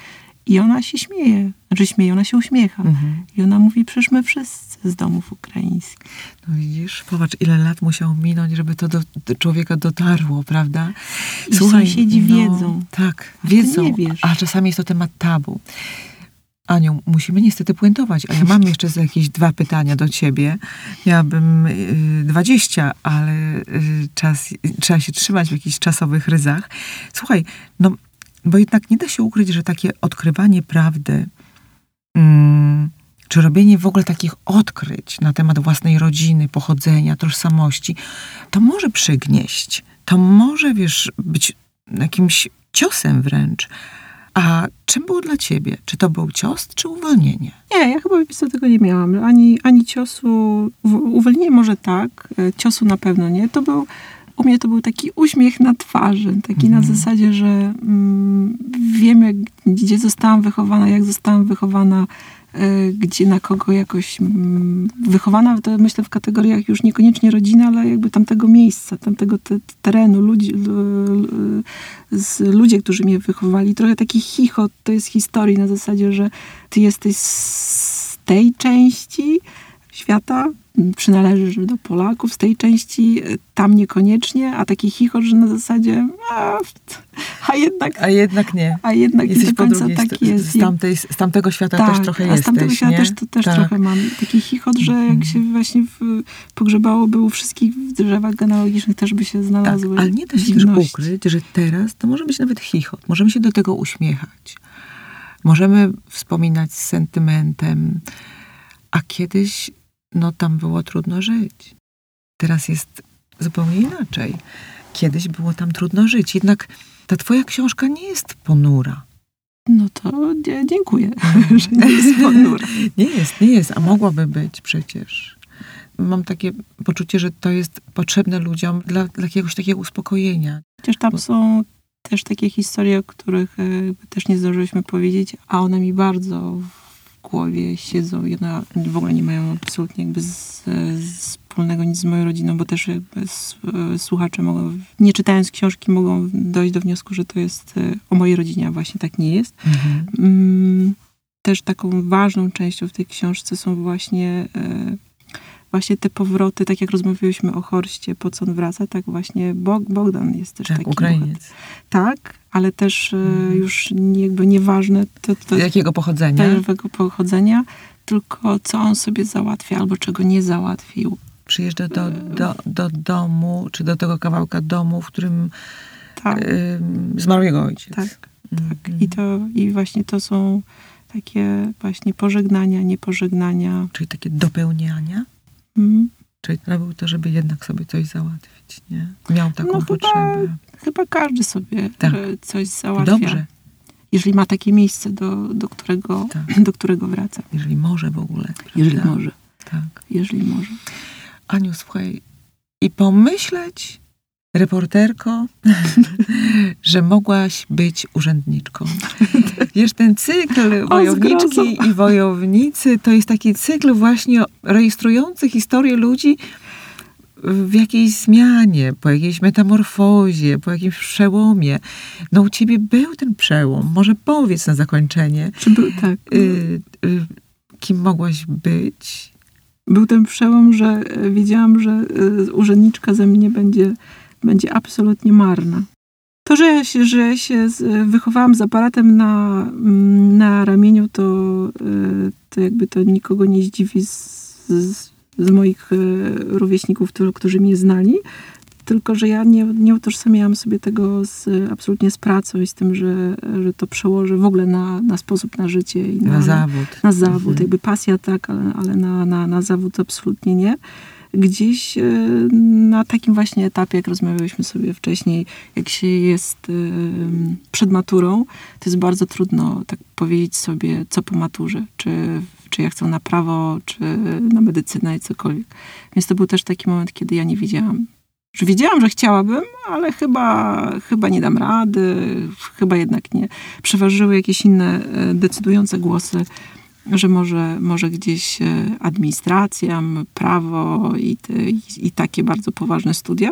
I ona się śmieje, znaczy śmieje, ona się uśmiecha. Mhm. I ona mówi, przecież my wszyscy z domów ukraińskich. No widzisz, popatrz, ile lat musiało minąć, żeby to do, do człowieka dotarło, prawda? I sąsiedzi wiedzą. Tak, A wiedzą, a czasami jest to temat tabu. Aniu, musimy niestety puentować, a ja mam jeszcze jakieś dwa pytania do ciebie. Miałabym y, 20, ale y, czas, trzeba się trzymać w jakichś czasowych ryzach. Słuchaj, no, bo jednak nie da się ukryć, że takie odkrywanie prawdy, mm, czy robienie w ogóle takich odkryć na temat własnej rodziny, pochodzenia, tożsamości, to może przygnieść. To może, wiesz, być jakimś ciosem wręcz. A czym było dla ciebie? Czy to był cios, czy uwolnienie? Nie, ja chyba co, tego nie miałam. Ani, ani ciosu, uwolnienie może tak, e, ciosu na pewno nie. To był, u mnie to był taki uśmiech na twarzy, taki na Mhm. zasadzie, że mm, wiem, jak, gdzie zostałam wychowana, jak zostałam wychowana, e, gdzie na kogo jakoś mm, wychowana, to myślę w kategoriach już niekoniecznie rodziny, ale jakby tamtego miejsca, tamtego te, terenu, ludzi, l, l, z ludzie, którzy mnie wychowali. Trochę taki chichot to jest historii na zasadzie, że ty jesteś z tej części świata, przynależysz do Polaków, z tej części e, tam niekoniecznie, a taki chichot, że na zasadzie a, a jednak, A jednak nie. a jednak nie Jesteś do po końca drugiej, tak st- jest. z, tamtej, z tamtego świata też trochę a jesteś, z tamtego świata nie? też, to też Tak. trochę mam. Taki chichot, że jak się właśnie w, pogrzebałoby u wszystkich w drzewach genealogicznych, też by się Tak, znalazły ale nie da się też ukryć, że teraz to może być nawet chichot. Możemy się do tego uśmiechać. Możemy wspominać z sentymentem. A kiedyś, no tam było trudno żyć. Teraz jest zupełnie inaczej. Kiedyś było tam trudno żyć. Jednak ta twoja książka nie jest ponura. No to dziękuję, że nie jest ponura. Nie jest, nie jest, a mogłaby być przecież. Mam takie poczucie, że to jest potrzebne ludziom dla, dla jakiegoś takiego uspokojenia. Chociaż tam są też takie historie, o których e, też nie zdążyliśmy powiedzieć, a one mi bardzo głowie siedzą i one w ogóle nie mają absolutnie jakby z, z wspólnego nic z moją rodziną, bo też jakby s- e, słuchacze mogą, nie czytając książki, mogą dojść do wniosku, że to jest e, o mojej rodzinie, a właśnie tak nie jest. Mm, Też taką ważną częścią w tej książce są właśnie, e, właśnie te powroty, tak jak rozmawialiśmy o Horście, po co on wraca, tak właśnie Bog, Bogdan jest też Tak, taki Ukrainiec. tak, ale też e, Mhm. już jakby nieważne to, to Jakiego pochodzenia? tego pochodzenia, tylko co on sobie załatwia albo czego nie załatwił. Przyjeżdża do, do, do domu, czy do tego kawałka domu, w którym Tak, ym, zmarł jego ojciec. tak, Mhm. tak. I, to, I właśnie to są takie właśnie pożegnania, niepożegnania. Czyli takie dopełniania. Mhm. Czyli robił to, żeby jednak sobie coś załatwić, nie? Miał taką No chyba potrzebę. Chyba każdy sobie Tak. coś załatwia. Dobrze, Jeżeli ma takie miejsce, do, do, którego, Tak. do którego wraca. jeżeli może w ogóle. Jeżeli prawda? może. Tak. Jeżeli może. Aniu, słuchaj, i pomyśleć, reporterko, że mogłaś być urzędniczką. Wiesz, ten cykl wojowniczki i wojownicy to jest taki cykl właśnie rejestrujący historię ludzi w jakiejś zmianie, po jakiejś metamorfozie, po jakimś przełomie. No u ciebie był ten przełom. Może powiedz na zakończenie, Czy był, tak. y, y, kim mogłaś być? był ten przełom, że e, wiedziałam, że e, urzędniczka ze mnie będzie, będzie absolutnie marna. To, że ja się, że się wychowałam z aparatem na, mm, na ramieniu, to, e, to jakby to nikogo nie zdziwi z, z, z moich e, rówieśników, którzy, którzy mnie znali. Tylko, że ja nie, nie utożsamiałam sobie tego z, absolutnie z pracą i z tym, że, że to przełoży w ogóle na, na sposób na życie i Na zawód. na zawód. Mhm. Jakby pasja tak, ale, ale na, na, na zawód absolutnie nie. Gdzieś e, na takim właśnie etapie, jak rozmawialiśmy sobie wcześniej, jak się jest e, przed maturą, to jest bardzo trudno tak powiedzieć sobie, co po maturze, czy, czy ja chcę na prawo, czy na medycynę i cokolwiek. Więc to był też taki moment, kiedy ja nie wiedziałam, że wiedziałam, że chciałabym, ale chyba, chyba nie dam rady, chyba jednak nie. Przeważyły jakieś inne e, decydujące głosy, że może, może gdzieś e, administracja, prawo i, i, takie bardzo poważne studia,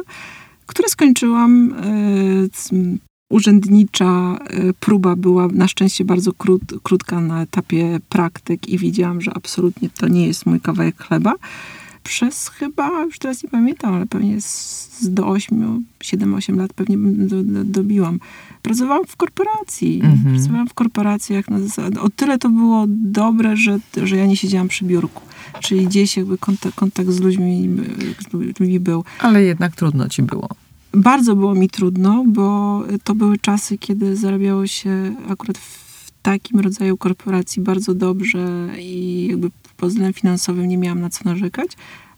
które skończyłam. E, urzędnicza próba była na szczęście bardzo krót, krótka na etapie praktyk i widziałam, że absolutnie to nie jest mój kawałek chleba przez chyba, już teraz nie pamiętam, ale pewnie z, do 8, 7-8 lat pewnie do, do, dobiłam. Pracowałam w korporacji. Mhm. Pracowałam w korporacjach na zasadzie. O tyle to było dobre, że, że ja nie siedziałam przy biurku. Czyli gdzieś jakby kontakt, kontakt z, ludźmi, z ludźmi był. Ale jednak trudno ci było. Bardzo było mi trudno, bo to były czasy, kiedy zarabiało się akurat w takim rodzaju korporacji bardzo dobrze i jakby pod względem finansowym nie miałam na co narzekać,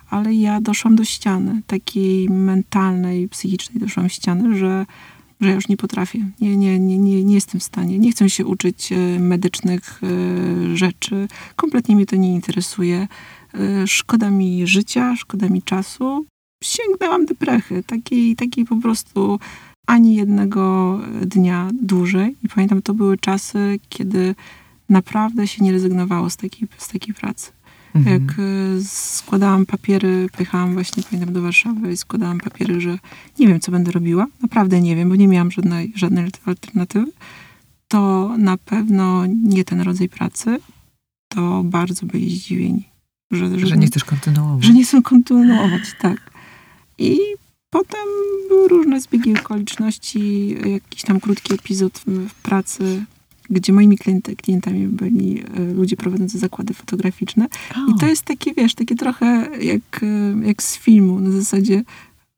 ale ja doszłam do ściany, takiej mentalnej, psychicznej doszłam do ściany, że, że ja już nie potrafię. Nie, nie, nie, nie, nie jestem w stanie. Nie chcę się uczyć e, medycznych e, rzeczy. Kompletnie mnie to nie interesuje. E, szkoda mi życia, szkoda mi czasu. Sięgnęłam deprechy, takiej, takiej po prostu ani jednego dnia dłużej. I pamiętam, to były czasy, kiedy naprawdę się nie rezygnowało z takiej, z takiej pracy. Mhm. Jak e, składałam papiery, pojechałam właśnie, pamiętam, do Warszawy i składałam papiery, że nie wiem, co będę robiła. Naprawdę nie wiem, bo nie miałam żadnej, żadnej alternatywy. To na pewno nie ten rodzaj pracy. To bardzo byli zdziwieni. Że, że, że nie chcesz kontynuować. Że nie chcę kontynuować, tak. I potem były różne zbiegi okoliczności, jakiś tam krótki epizod w pracy gdzie moimi klientami byli e, ludzie prowadzący zakłady fotograficzne. Oh. I to jest takie, wiesz, takie trochę jak, e, jak z filmu, na zasadzie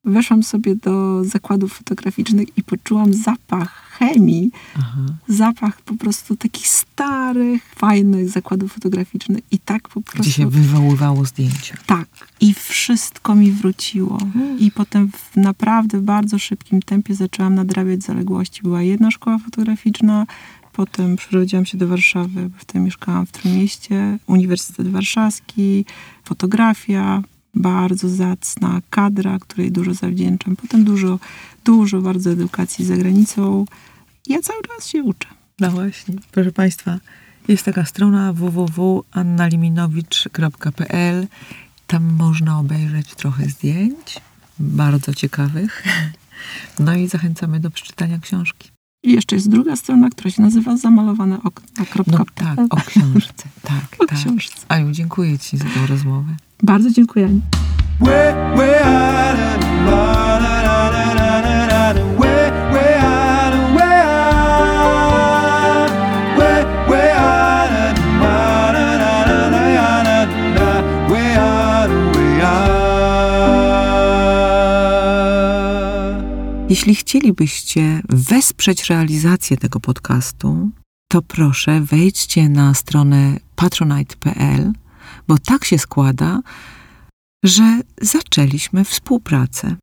weszłam sobie do zakładów fotograficznych i poczułam zapach chemii, Aha. zapach po prostu takich starych, fajnych zakładów fotograficznych i tak po prostu... Gdzie się wywoływało zdjęcia. Tak. I wszystko mi wróciło. Hmm. I potem w naprawdę bardzo szybkim tempie zaczęłam nadrabiać zaległości. Była jedna szkoła fotograficzna, Potem przerodziłam się do Warszawy, bo wtedy mieszkałam w Trójmieście. Uniwersytet Warszawski, fotografia, bardzo zacna kadra, której dużo zawdzięczam. Potem dużo, dużo bardzo edukacji za granicą. Ja cały czas się uczę. No właśnie, proszę Państwa, jest taka strona www.annaliminowicz.pl. Tam można obejrzeć trochę zdjęć, bardzo ciekawych. No i zachęcamy do przeczytania książki. I jeszcze jest druga strona, która się nazywa zamalowane okna. No tak, o książce. Tak, o tak. książce. Aju, dziękuję Ci za tę rozmowę. Bardzo dziękuję. Jeśli chcielibyście wesprzeć realizację tego podcastu, to proszę wejdźcie na stronę patronite.pl, bo tak się składa, że zaczęliśmy współpracę